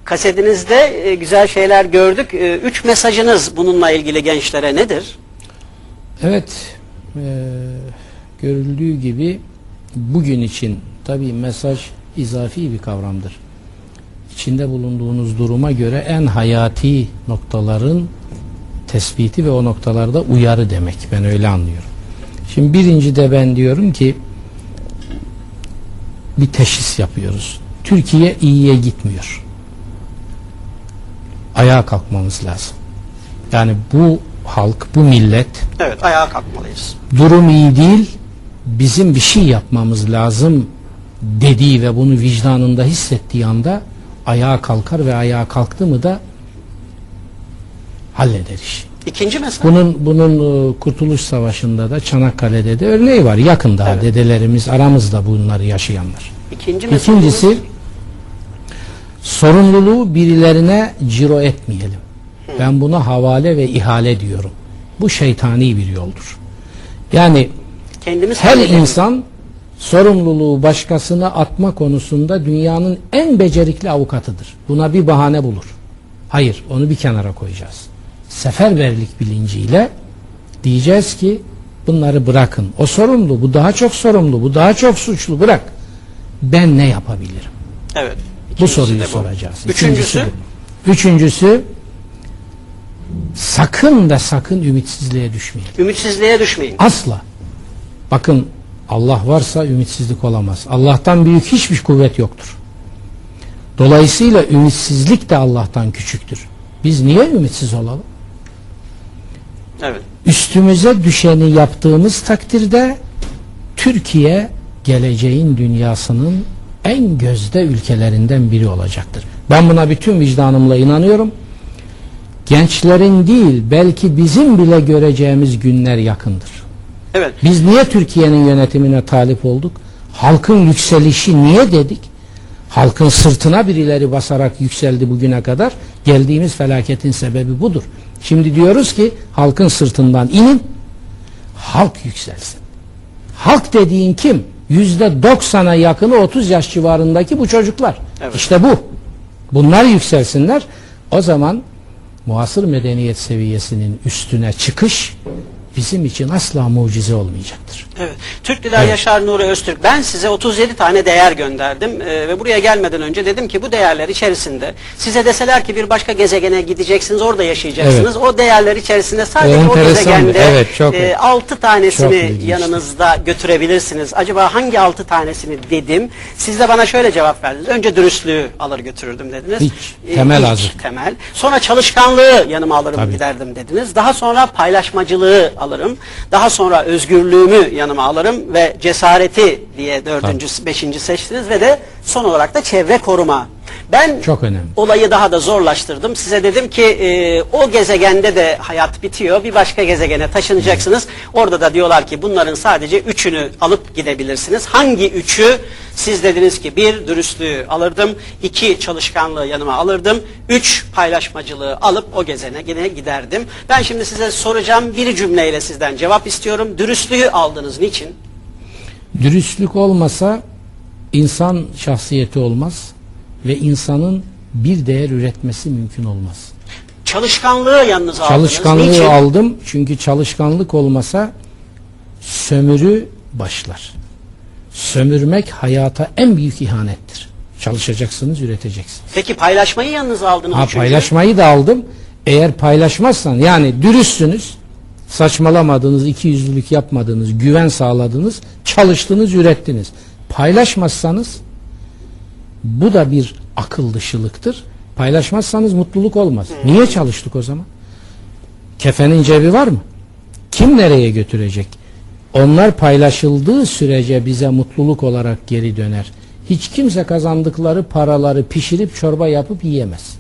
kasetinizde e, güzel şeyler gördük. E, Üç mesajınız bununla ilgili gençlere nedir? Evet, eee, görüldüğü gibi bugün için tabii mesaj izafi bir kavramdır. İçinde bulunduğunuz duruma göre en hayati noktaların tespiti ve o noktalarda uyarı demek. Ben öyle anlıyorum. Şimdi birinci de ben diyorum ki bir teşhis yapıyoruz. Türkiye iyiye gitmiyor. Ayağa kalkmamız lazım. Yani bu halk, bu millet Evet ayağa kalkmalıyız. durum iyi değil, bizim bir şey yapmamız lazım dediği ve bunu vicdanında hissettiği anda ayağa kalkar ve ayağa kalktı mı da halleder işi. İkinci mesele. Bunun bunun e, Kurtuluş Savaşı'nda da Çanakkale'de de örneği var. Yakın daha Evet. dedelerimiz aramızda bunları yaşayanlar. İkinci mesele. İkincisi sorumluluğu birilerine ciro etmeyelim. Ben buna havale ve ihale diyorum. Bu şeytani bir yoldur. Yani kendimiz her halledelim. insan sorumluluğu başkasına atma konusunda dünyanın en becerikli avukatıdır. Buna bir bahane bulur. Hayır, onu bir kenara koyacağız. Seferberlik bilinciyle diyeceğiz ki bunları bırakın. O sorumlu, bu daha çok sorumlu, bu daha çok suçlu bırak. Ben ne yapabilirim? Evet. Bu soruyu bu. soracağız. Üçüncüsü. Üçüncüsü sakın da sakın ümitsizliğe düşmeyelim. ümitsizliğe düşmeyin. Asla. Bakın Allah varsa ümitsizlik olamaz. Allah'tan büyük hiçbir kuvvet yoktur. Dolayısıyla ümitsizlik de Allah'tan küçüktür. Biz niye ümitsiz olalım? Evet. Üstümüze düşeni yaptığımız takdirde Türkiye geleceğin dünyasının en gözde ülkelerinden biri olacaktır. Ben buna bütün vicdanımla inanıyorum. Gençlerin değil belki bizim bile göreceğimiz günler yakındır. Evet. Biz niye Türkiye'nin yönetimine talip olduk? Halkın yükselişi niye dedik? Halkın sırtına birileri basarak yükseldi bugüne kadar. Geldiğimiz felaketin sebebi budur. Şimdi diyoruz ki halkın sırtından inin, halk yükselsin. Halk dediğin kim? Yüzde doksana yakını 30 yaş civarındaki bu çocuklar. Evet. İşte bu. Bunlar yükselsinler. O zaman muasır medeniyet seviyesinin üstüne çıkış bizim için asla mucize olmayacaktır. Evet. Türk Lider Evet. Yaşar Nuri Öztürk. Ben size 37 tane değer gönderdim Ee, ve buraya gelmeden önce dedim ki bu değerler içerisinde size deseler ki bir başka gezegene gideceksiniz orada yaşayacaksınız. O değerler içerisinde sadece o gezegende Evet, çok- 6 çok tanesini ilginç. yanınızda götürebilirsiniz. Acaba hangi 6 tanesini dedim. Siz de bana şöyle cevap verdiniz. Önce dürüstlüğü alır götürürdüm dediniz. Hiç. Ee, Temel ilk azık. temel. Sonra çalışkanlığı yanıma alırım Tabii. giderdim dediniz. Daha sonra paylaşmacılığı alırım. Daha sonra özgürlüğümü yanıma alırım ve cesareti diye dördüncü, beşinci seçtiniz ve de son olarak da çevre koruma. Ben Çok önemli. olayı daha da zorlaştırdım. Size dedim ki e, o gezegende de hayat bitiyor. Bir başka gezegene taşınacaksınız. Orada da diyorlar ki bunların sadece üçünü alıp gidebilirsiniz. Hangi üçü? Siz dediniz ki bir dürüstlüğü alırdım. iki çalışkanlığı yanıma alırdım. Üç paylaşmacılığı alıp o gezegene giderdim. Ben şimdi size soracağım. Bir cümleyle sizden cevap istiyorum. Dürüstlüğü aldınız. Niçin? Dürüstlük olmasa insan şahsiyeti olmaz ve insanın bir değer üretmesi mümkün olmaz. Çalışkanlığı yanınıza aldınız. Çalışkanlığı Niçin? aldım çünkü çalışkanlık olmasa sömürü başlar. Sömürmek hayata en büyük ihanettir. Çalışacaksınız, üreteceksiniz. Peki paylaşmayı yanınıza aldınız. Ha üçüncü. paylaşmayı da aldım. Eğer paylaşmazsan yani dürüstsünüz, saçmalamadınız, ikiyüzlülük yapmadınız, güven sağladınız, çalıştınız, ürettiniz. Paylaşmazsanız bu da bir akıl dışılıktır. Paylaşmazsanız mutluluk olmaz. Niye çalıştık o zaman? Kefenin cebi var mı? Kim nereye götürecek? Onlar paylaşıldığı sürece bize mutluluk olarak geri döner. Hiç kimse kazandıkları paraları pişirip çorba yapıp yiyemez.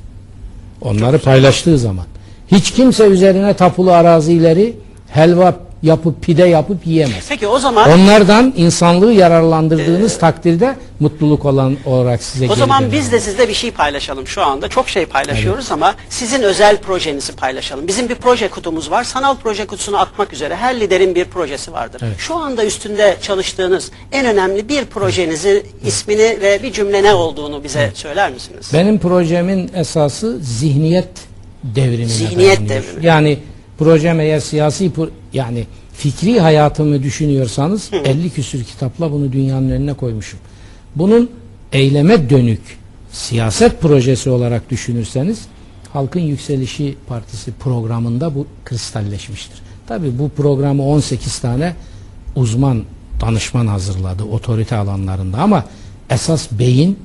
Onları paylaştığı zaman. Hiç kimse üzerine tapulu arazileri helva yapıp pide yapıp yiyemez. Peki o zaman Onlardan insanlığı yararlandırdığınız takdirde mutluluk olan olarak size o geri zaman döner. biz de sizde bir şey paylaşalım şu anda. Çok şey paylaşıyoruz ama sizin özel projenizi paylaşalım. Bizim bir proje kutumuz var. Sanal proje kutusunu atmak üzere her liderin bir projesi vardır. Şu anda üstünde çalıştığınız en önemli bir projenizi, ismini ve bir cümle ne olduğunu bize söyler misiniz? Benim projemin esası zihniyet devrimine Zihniyet dayanıyor. devrimi. Yani projem eğer siyasi pro- yani fikri hayatımı düşünüyorsanız 50 küsür kitapla bunu dünyanın önüne koymuşum. Bunun eyleme dönük siyaset projesi olarak düşünürseniz Halkın Yükselişi Partisi programında bu kristalleşmiştir. Tabi bu programı 18 tane uzman danışman hazırladı otorite alanlarında ama esas beyin,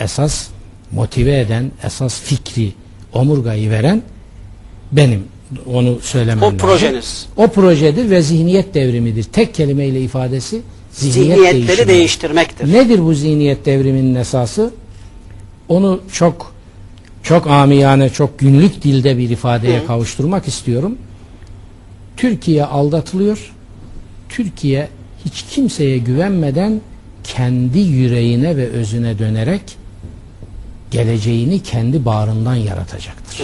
esas motive eden, esas fikri, omurgayı veren benim. Onu söylemem O lazım. projeniz. O projedir ve zihniyet devrimidir. Tek kelimeyle ifadesi zihniyet Zihniyetleri değişimi. değiştirmektir. Nedir bu zihniyet devriminin esası? Onu çok çok amiyane, çok günlük dilde bir ifadeye kavuşturmak istiyorum. Türkiye aldatılıyor. Türkiye hiç kimseye güvenmeden kendi yüreğine ve özüne dönerek geleceğini kendi bağrından yaratacaktır.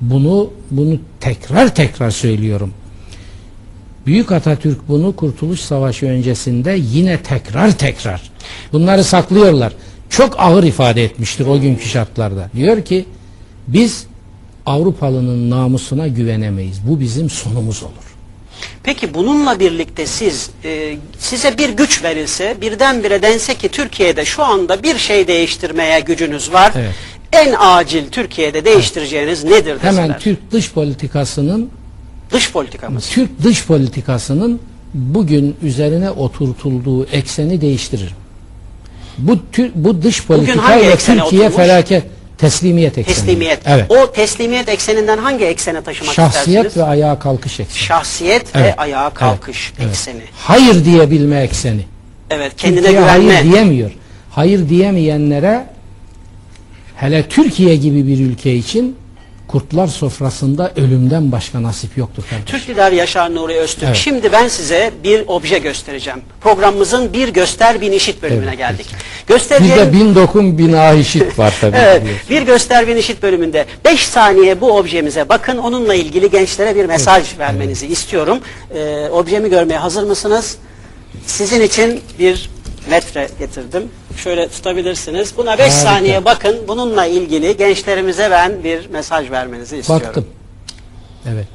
Bunu bunu tekrar tekrar söylüyorum. Büyük Atatürk bunu Kurtuluş Savaşı öncesinde yine tekrar tekrar bunları saklıyorlar. Çok ağır ifade etmiştir o günkü şartlarda. Diyor ki biz Avrupalının namusuna güvenemeyiz. Bu bizim sonumuz olur. Peki bununla birlikte siz e, size bir güç verilse birdenbire dense ki Türkiye'de şu anda bir şey değiştirmeye gücünüz var. Evet. En acil Türkiye'de değiştireceğiniz nedir deseler? Hemen Türk dış politikasının Dış politikamız. Türk dış politikasının bugün üzerine oturtulduğu ekseni değiştiririm. Bu bu dış politikayla eksene Türkiye oturmuş? felaket teslimiyet ekseni. Teslimiyet. Evet. O teslimiyet ekseninden hangi eksene taşımak Şahsiyet istersiniz? ve ayağa kalkış ekseni. Şahsiyet ve Evet. ayağa kalkış Evet. ekseni. Hayır diyebilme ekseni. Evet, kendine Türkiye güvenme. hayır diyemiyor. Hayır diyemeyenlere hele Türkiye gibi bir ülke için kurtlar sofrasında ölümden başka nasip yoktur kardeşim. Türk lider Yaşar Nuri Öztürk. Evet. Şimdi ben size bir obje göstereceğim. Programımızın bir göster bin işit bölümüne Evet, geldik. Bir Göstereceğim. de bin dokun bina işit var tabii. [laughs] Evet, biliyorsun. bir göster bin işit bölümünde 5 saniye bu objemize bakın. Onunla ilgili gençlere bir mesaj vermenizi istiyorum. Ee, objemi görmeye hazır mısınız? Sizin için bir metre getirdim. Şöyle tutabilirsiniz. Buna 5 Harika. saniye bakın. Bununla ilgili gençlerimize ben bir mesaj vermenizi istiyorum. Baktım. Evet.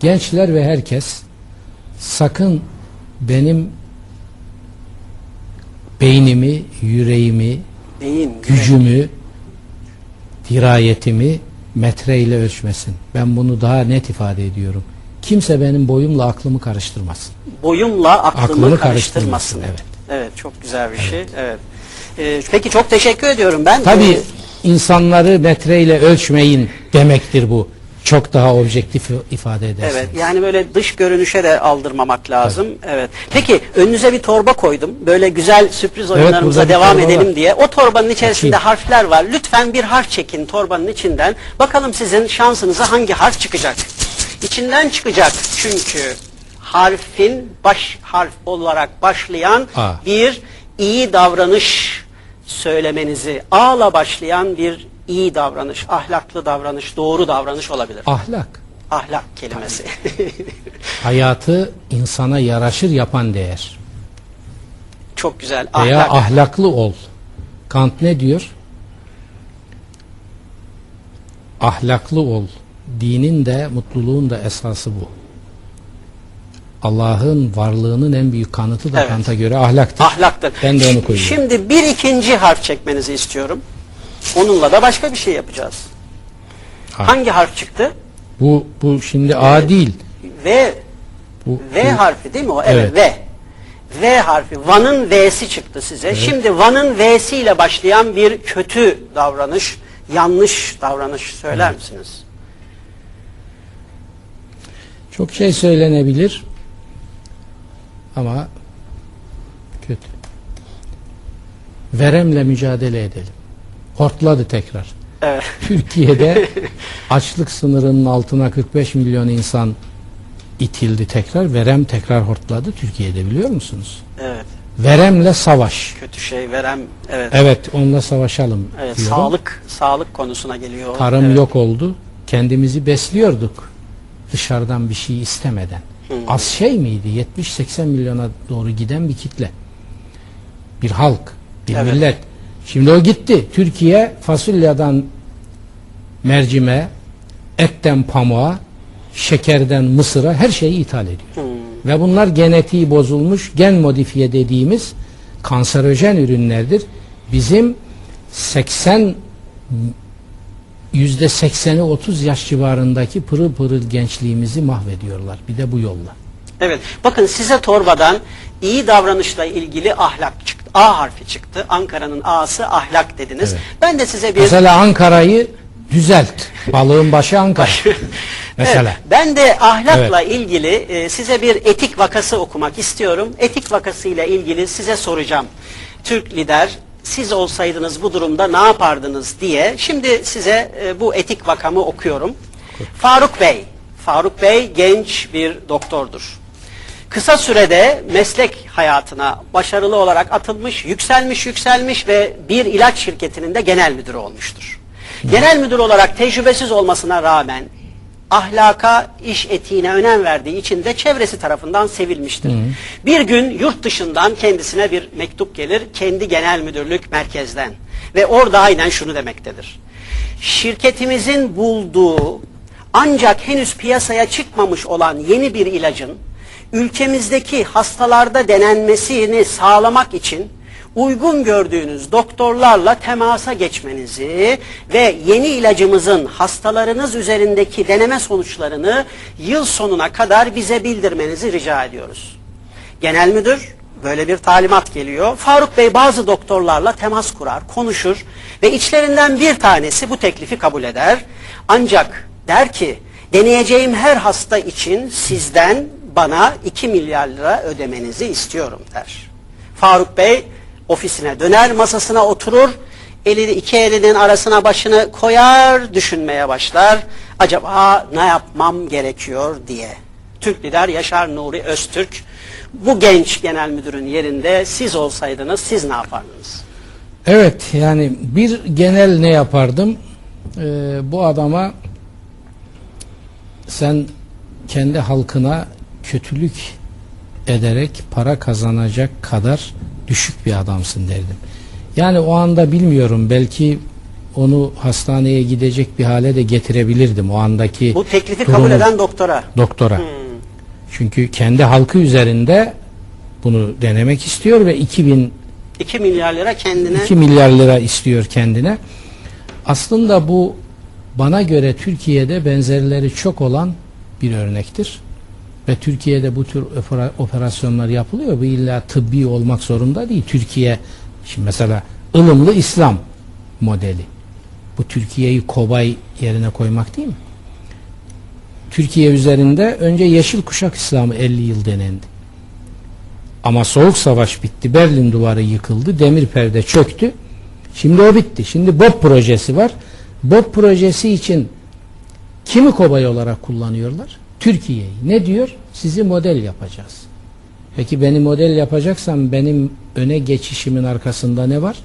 Gençler ve herkes sakın benim beynimi, yüreğimi, Beyin, gücümü, dirayetimi metreyle ölçmesin. Ben bunu daha net ifade ediyorum. Kimse benim boyumla aklımı karıştırmasın. boyumla aklımı, Aklımı karıştırmasın. karıştırmasın, evet. Evet, çok güzel bir şey. Evet. Ee, peki çok teşekkür ediyorum ben. Tabii Ee, insanları metreyle ölçmeyin demektir bu. Çok daha objektif ifade edersiniz. Evet yani böyle dış görünüşe de aldırmamak lazım. Evet. Peki önünüze bir torba koydum. Böyle güzel sürpriz oyunlarımıza bir devam edelim var. diye. O torbanın içerisinde Açayım. harfler var. Lütfen bir harf çekin torbanın içinden. Bakalım sizin şansınıza hangi harf çıkacak? İçinden çıkacak çünkü harfin baş harf olarak başlayan A. bir iyi davranış söylemenizi A'la başlayan bir iyi davranış, ahlaklı davranış, doğru davranış olabilir. Ahlak. Ahlak kelimesi. Hayatı insana yaraşır yapan değer. Çok güzel. Veya Ahlak. ahlaklı ol. Kant ne diyor? Ahlaklı ol. Dinin de mutluluğun da esası bu. Allah'ın varlığının en büyük kanıtı da Evet. Kant'a göre ahlaktır. Ahlaktır. Ben de onu koyuyorum. Şimdi bir ikinci harf çekmenizi istiyorum. Onunla da başka bir şey yapacağız. Ha. Hangi harf çıktı? Bu bu şimdi A değil. V. Bu, V bu- harfi değil mi o? Evet, Evet. V. V harfi. Van'ın V'si çıktı size. Şimdi Van'ın V'si ile başlayan bir kötü davranış, yanlış davranış söyler misiniz? Çok şey söylenebilir. Ama kötü. Veremle mücadele edelim. Hortladı tekrar. Evet. [laughs] Türkiye'de açlık sınırının altına 45 milyon insan itildi tekrar. Verem tekrar hortladı Türkiye'de biliyor musunuz? Evet. Veremle savaş. Kötü şey verem. Evet. Evet onunla savaşalım Evet, diyorum. sağlık sağlık konusuna geliyor. Tarım Evet. yok oldu. Kendimizi besliyorduk. Dışarıdan bir şey istemeden. Az şey miydi? 70-80 milyona doğru giden bir kitle. Bir halk, bir Evet. millet. Şimdi o gitti. Türkiye fasulyeden mercime, etten pamuğa, şekerden mısıra her şeyi ithal ediyor. Ve bunlar genetiği bozulmuş, gen modifiye dediğimiz kanserojen ürünlerdir. Bizim 80 yüzde 80'i 30 yaş civarındaki pırıl pırıl gençliğimizi mahvediyorlar. Bir de bu yolla. Evet. Bakın size torbadan iyi davranışla ilgili ahlak çıktı. A harfi çıktı. Ankara'nın A'sı ahlak dediniz. Evet. Ben de size bir Mesela Ankara'yı Düzelt. Balığın başı Ankara. [laughs] Mesela. Evet, ben de ahlakla ilgili e, size bir etik vakası okumak istiyorum. Etik vakasıyla ilgili size soracağım. Türk lider siz olsaydınız bu durumda ne yapardınız diye. Şimdi size e, bu etik vakamı okuyorum. Faruk Bey. Faruk Bey genç bir doktordur. Kısa sürede meslek hayatına başarılı olarak atılmış, yükselmiş, yükselmiş ve bir ilaç şirketinin de genel müdürü olmuştur. Genel müdür olarak tecrübesiz olmasına rağmen ahlaka, iş etiğine önem verdiği için de çevresi tarafından sevilmiştir. Bir gün yurt dışından kendisine bir mektup gelir, kendi genel müdürlük merkezden ve orada aynen şunu demektedir. Şirketimizin bulduğu ancak henüz piyasaya çıkmamış olan yeni bir ilacın ülkemizdeki hastalarda denenmesini sağlamak için uygun gördüğünüz doktorlarla temasa geçmenizi ve yeni ilacımızın hastalarınız üzerindeki deneme sonuçlarını yıl sonuna kadar bize bildirmenizi rica ediyoruz. Genel müdür böyle bir talimat geliyor. Faruk Bey bazı doktorlarla temas kurar, konuşur ve içlerinden bir tanesi bu teklifi kabul eder. Ancak der ki deneyeceğim her hasta için sizden bana 2 milyar lira ödemenizi istiyorum der. Faruk Bey ofisine döner, masasına oturur, eli iki elinin arasına başını koyar, düşünmeye başlar. Acaba ne yapmam gerekiyor diye. Türk lider Yaşar Nuri Öztürk bu genç genel müdürün yerinde siz olsaydınız siz ne yapardınız? Evet yani bir genel ne yapardım? Ee, bu adama sen kendi halkına kötülük ederek para kazanacak kadar düşük bir adamsın derdim. Yani o anda bilmiyorum belki onu hastaneye gidecek bir hale de getirebilirdim o andaki Bu teklifi durumu- kabul eden doktora. doktora. Hmm. Çünkü kendi halkı üzerinde bunu denemek istiyor ve 2000 2 milyar lira kendine 2 milyar lira istiyor kendine. Aslında bu bana göre Türkiye'de benzerleri çok olan bir örnektir. Ve Türkiye'de bu tür opera- operasyonlar yapılıyor. Bu illa tıbbi olmak zorunda değil. Türkiye şimdi mesela ılımlı İslam modeli. Bu Türkiye'yi kobay yerine koymak değil mi? Türkiye üzerinde önce yeşil kuşak İslamı 50 yıl denendi. Ama soğuk savaş bitti. Berlin duvarı yıkıldı. Demir perde çöktü. Şimdi o bitti. Şimdi BOP projesi var. BOP projesi için kimi kobay olarak kullanıyorlar? Türkiye'yi. Ne diyor? Sizi model yapacağız. Peki beni model yapacaksam benim öne geçişimin arkasında ne var?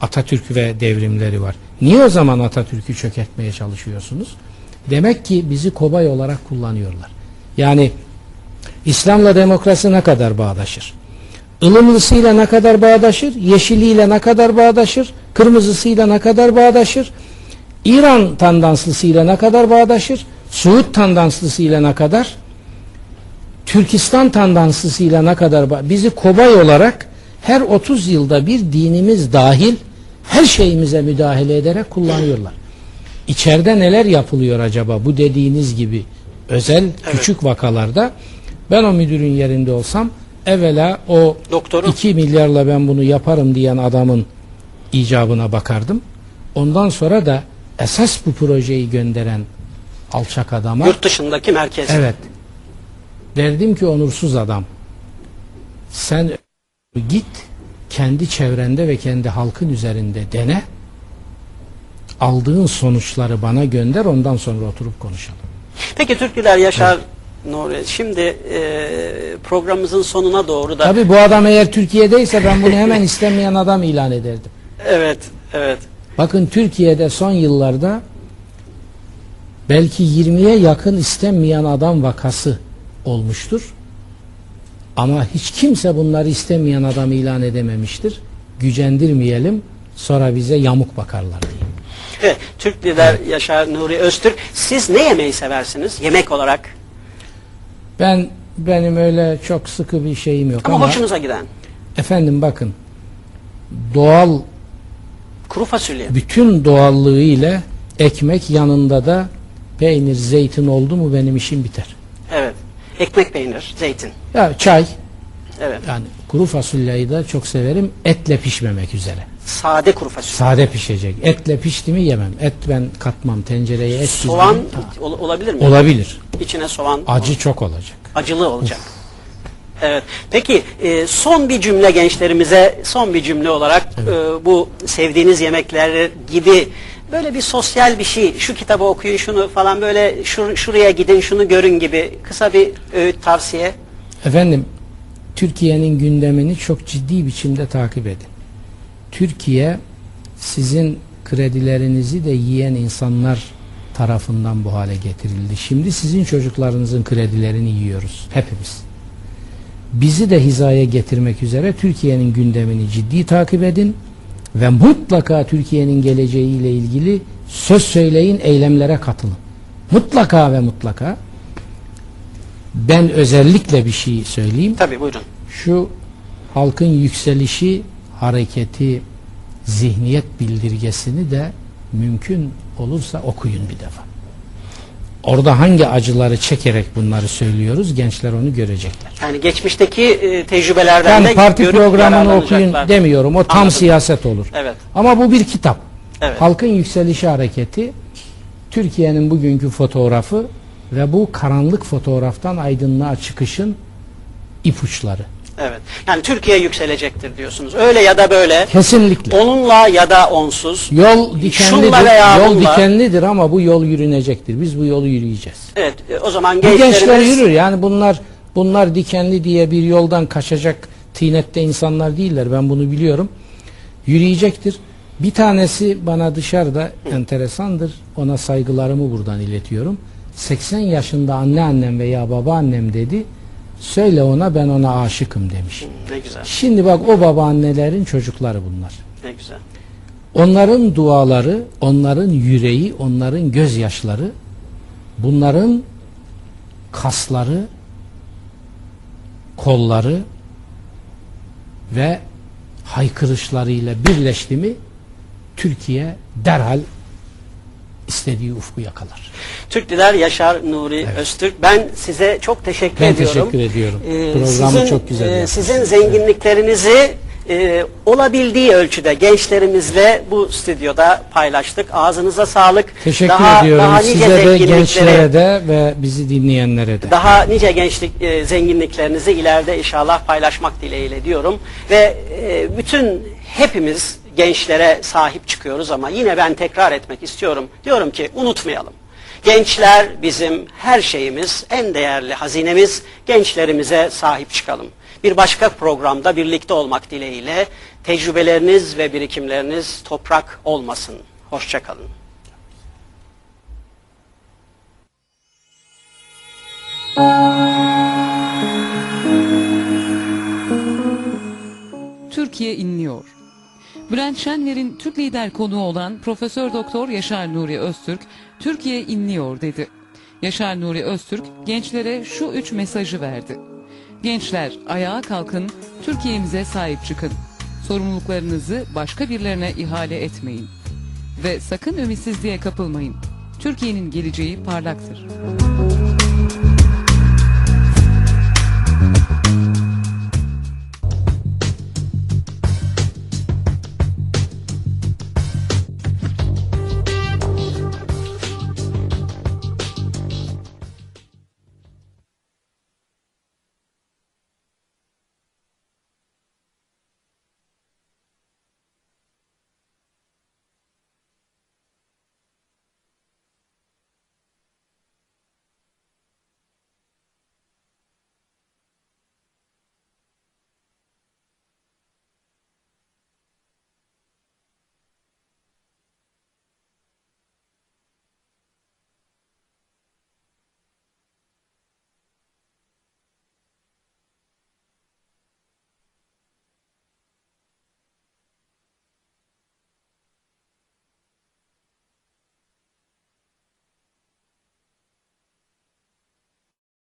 Atatürk ve devrimleri var. Niye o zaman Atatürk'ü çökertmeye çalışıyorsunuz? Demek ki bizi kobay olarak kullanıyorlar. Yani İslam'la demokrasi ne kadar bağdaşır? ılımlısıyla ne kadar bağdaşır? Yeşiliyle ne kadar bağdaşır? Kırmızısıyla ne kadar bağdaşır? İran tandanslısıyla ne kadar bağdaşır? Suud tandanslısıyla ne kadar? Türkistan tandanslısıyla ne kadar bizi kobay olarak her 30 yılda bir dinimiz dahil her şeyimize müdahale ederek kullanıyorlar. İçeride neler yapılıyor acaba bu dediğiniz gibi özel küçük vakalarda ben o müdürün yerinde olsam evvela o Doktorun. 2 milyarla ben bunu yaparım diyen adamın icabına bakardım. Ondan sonra da esas bu projeyi gönderen alçak adama yurt dışındaki merkez. Evet. Derdim ki onursuz adam. Sen git kendi çevrende ve kendi halkın üzerinde dene. Aldığın sonuçları bana gönder ondan sonra oturup konuşalım. Peki Türk lider Yaşar Nuri şimdi e, programımızın sonuna doğru da Tabi bu adam eğer Türkiye'deyse ben bunu hemen istemeyen adam ilan ederdim. evet evet Bakın Türkiye'de son yıllarda belki 20'ye yakın istenmeyen adam vakası olmuştur. Ama hiç kimse bunları istemeyen adam ilan edememiştir. Gücendirmeyelim sonra bize yamuk bakarlar diye. Evet, Türk lider Yaşar Nuri Öztürk siz ne yemeği seversiniz yemek olarak Ben benim öyle çok sıkı bir şeyim yok ama, ama, hoşunuza giden efendim bakın doğal kuru fasulye bütün doğallığı ile ekmek yanında da peynir zeytin oldu mu benim işim biter. evet ekmek peynir zeytin Ya çay evet yani kuru fasulyeyi de çok severim etle pişmemek üzere. Sade kuru fasulye. Sade pişecek. Etle pişti mi yemem. Et ben katmam. Tencereye et Soğan ol- olabilir mi? olabilir. İçine soğan. Acı çok olacak. Acılı olacak. Evet. Peki e, son bir cümle gençlerimize son bir cümle olarak e, bu sevdiğiniz yemekler gibi böyle bir sosyal bir şey şu kitabı okuyun şunu falan böyle şur- şuraya gidin şunu görün gibi kısa bir öğüt tavsiye. Efendim Türkiye'nin gündemini çok ciddi biçimde takip edin. Türkiye sizin kredilerinizi de yiyen insanlar tarafından bu hale getirildi. Şimdi sizin çocuklarınızın kredilerini yiyoruz hepimiz. Bizi de hizaya getirmek üzere Türkiye'nin gündemini ciddi takip edin ve mutlaka Türkiye'nin geleceğiyle ilgili söz söyleyin, eylemlere katılın. Mutlaka ve mutlaka ben özellikle bir şey söyleyeyim. Tabii buyurun. Şu halkın yükselişi hareketi zihniyet bildirgesini de mümkün olursa okuyun bir defa. Orada hangi acıları çekerek bunları söylüyoruz gençler onu görecekler. Yani geçmişteki e, tecrübelerden de Ben parti görüp programını okuyun demiyorum. O tam Anladım. siyaset olur. Evet. Ama bu bir kitap. Evet. Halkın Yükselişi Hareketi Türkiye'nin bugünkü fotoğrafı ve bu karanlık fotoğraftan aydınlığa çıkışın ipuçları. Evet. Yani Türkiye yükselecektir diyorsunuz. Öyle ya da böyle. Kesinlikle. Onunla ya da onsuz. Yol dikenlidir. Veya Yol bunla. dikenlidir ama bu yol yürünecektir. Biz bu yolu yürüyeceğiz. Evet. e, O zaman gençlerimiz gençler yürür. Yani bunlar bunlar dikenli diye bir yoldan kaçacak tinette insanlar değiller. Ben bunu biliyorum. Yürüyecektir. Bir tanesi bana dışarıda enteresandır. Ona saygılarımı buradan iletiyorum. 80 yaşında anneannem veya babaannem dedi. Söyle ona ben ona aşıkım demiş. ne güzel. Şimdi bak o babaannelerin çocukları bunlar. Ne güzel. Onların duaları, onların yüreği, onların gözyaşları, bunların kasları, kolları ve haykırışlarıyla birleşti mi Türkiye derhal istediği ufku yakalar. Türk Lider Yaşar Nuri Öztürk. Ben size çok teşekkür Ben ediyorum. teşekkür ediyorum. Ee, Programı sizin, çok güzel e. Sizin zenginliklerinizi e, olabildiği ölçüde gençlerimizle bu stüdyoda paylaştık. Ağzınıza sağlık. Teşekkür daha, ediyorum Daha nice size de gençlere de ve bizi dinleyenlere de. Daha nice gençlik e, zenginliklerinizi ileride inşallah paylaşmak dileğiyle diyorum. Ve e, bütün hepimiz gençlere sahip çıkıyoruz ama yine ben tekrar etmek istiyorum. Diyorum ki unutmayalım. Gençler bizim her şeyimiz, en değerli hazinemiz. Gençlerimize sahip çıkalım. Bir başka programda birlikte olmak dileğiyle tecrübeleriniz ve birikimleriniz toprak olmasın. Hoşçakalın. Türkiye inliyor. Bülent Şenver'in Türk lider konuğu olan Profesör Doktor Yaşar Nuri Öztürk, Türkiye inliyor dedi. Yaşar Nuri Öztürk gençlere şu üç mesajı verdi. Gençler ayağa kalkın, Türkiye'mize sahip çıkın. Sorumluluklarınızı başka birilerine ihale etmeyin. Ve sakın ümitsizliğe kapılmayın. Türkiye'nin geleceği parlaktır.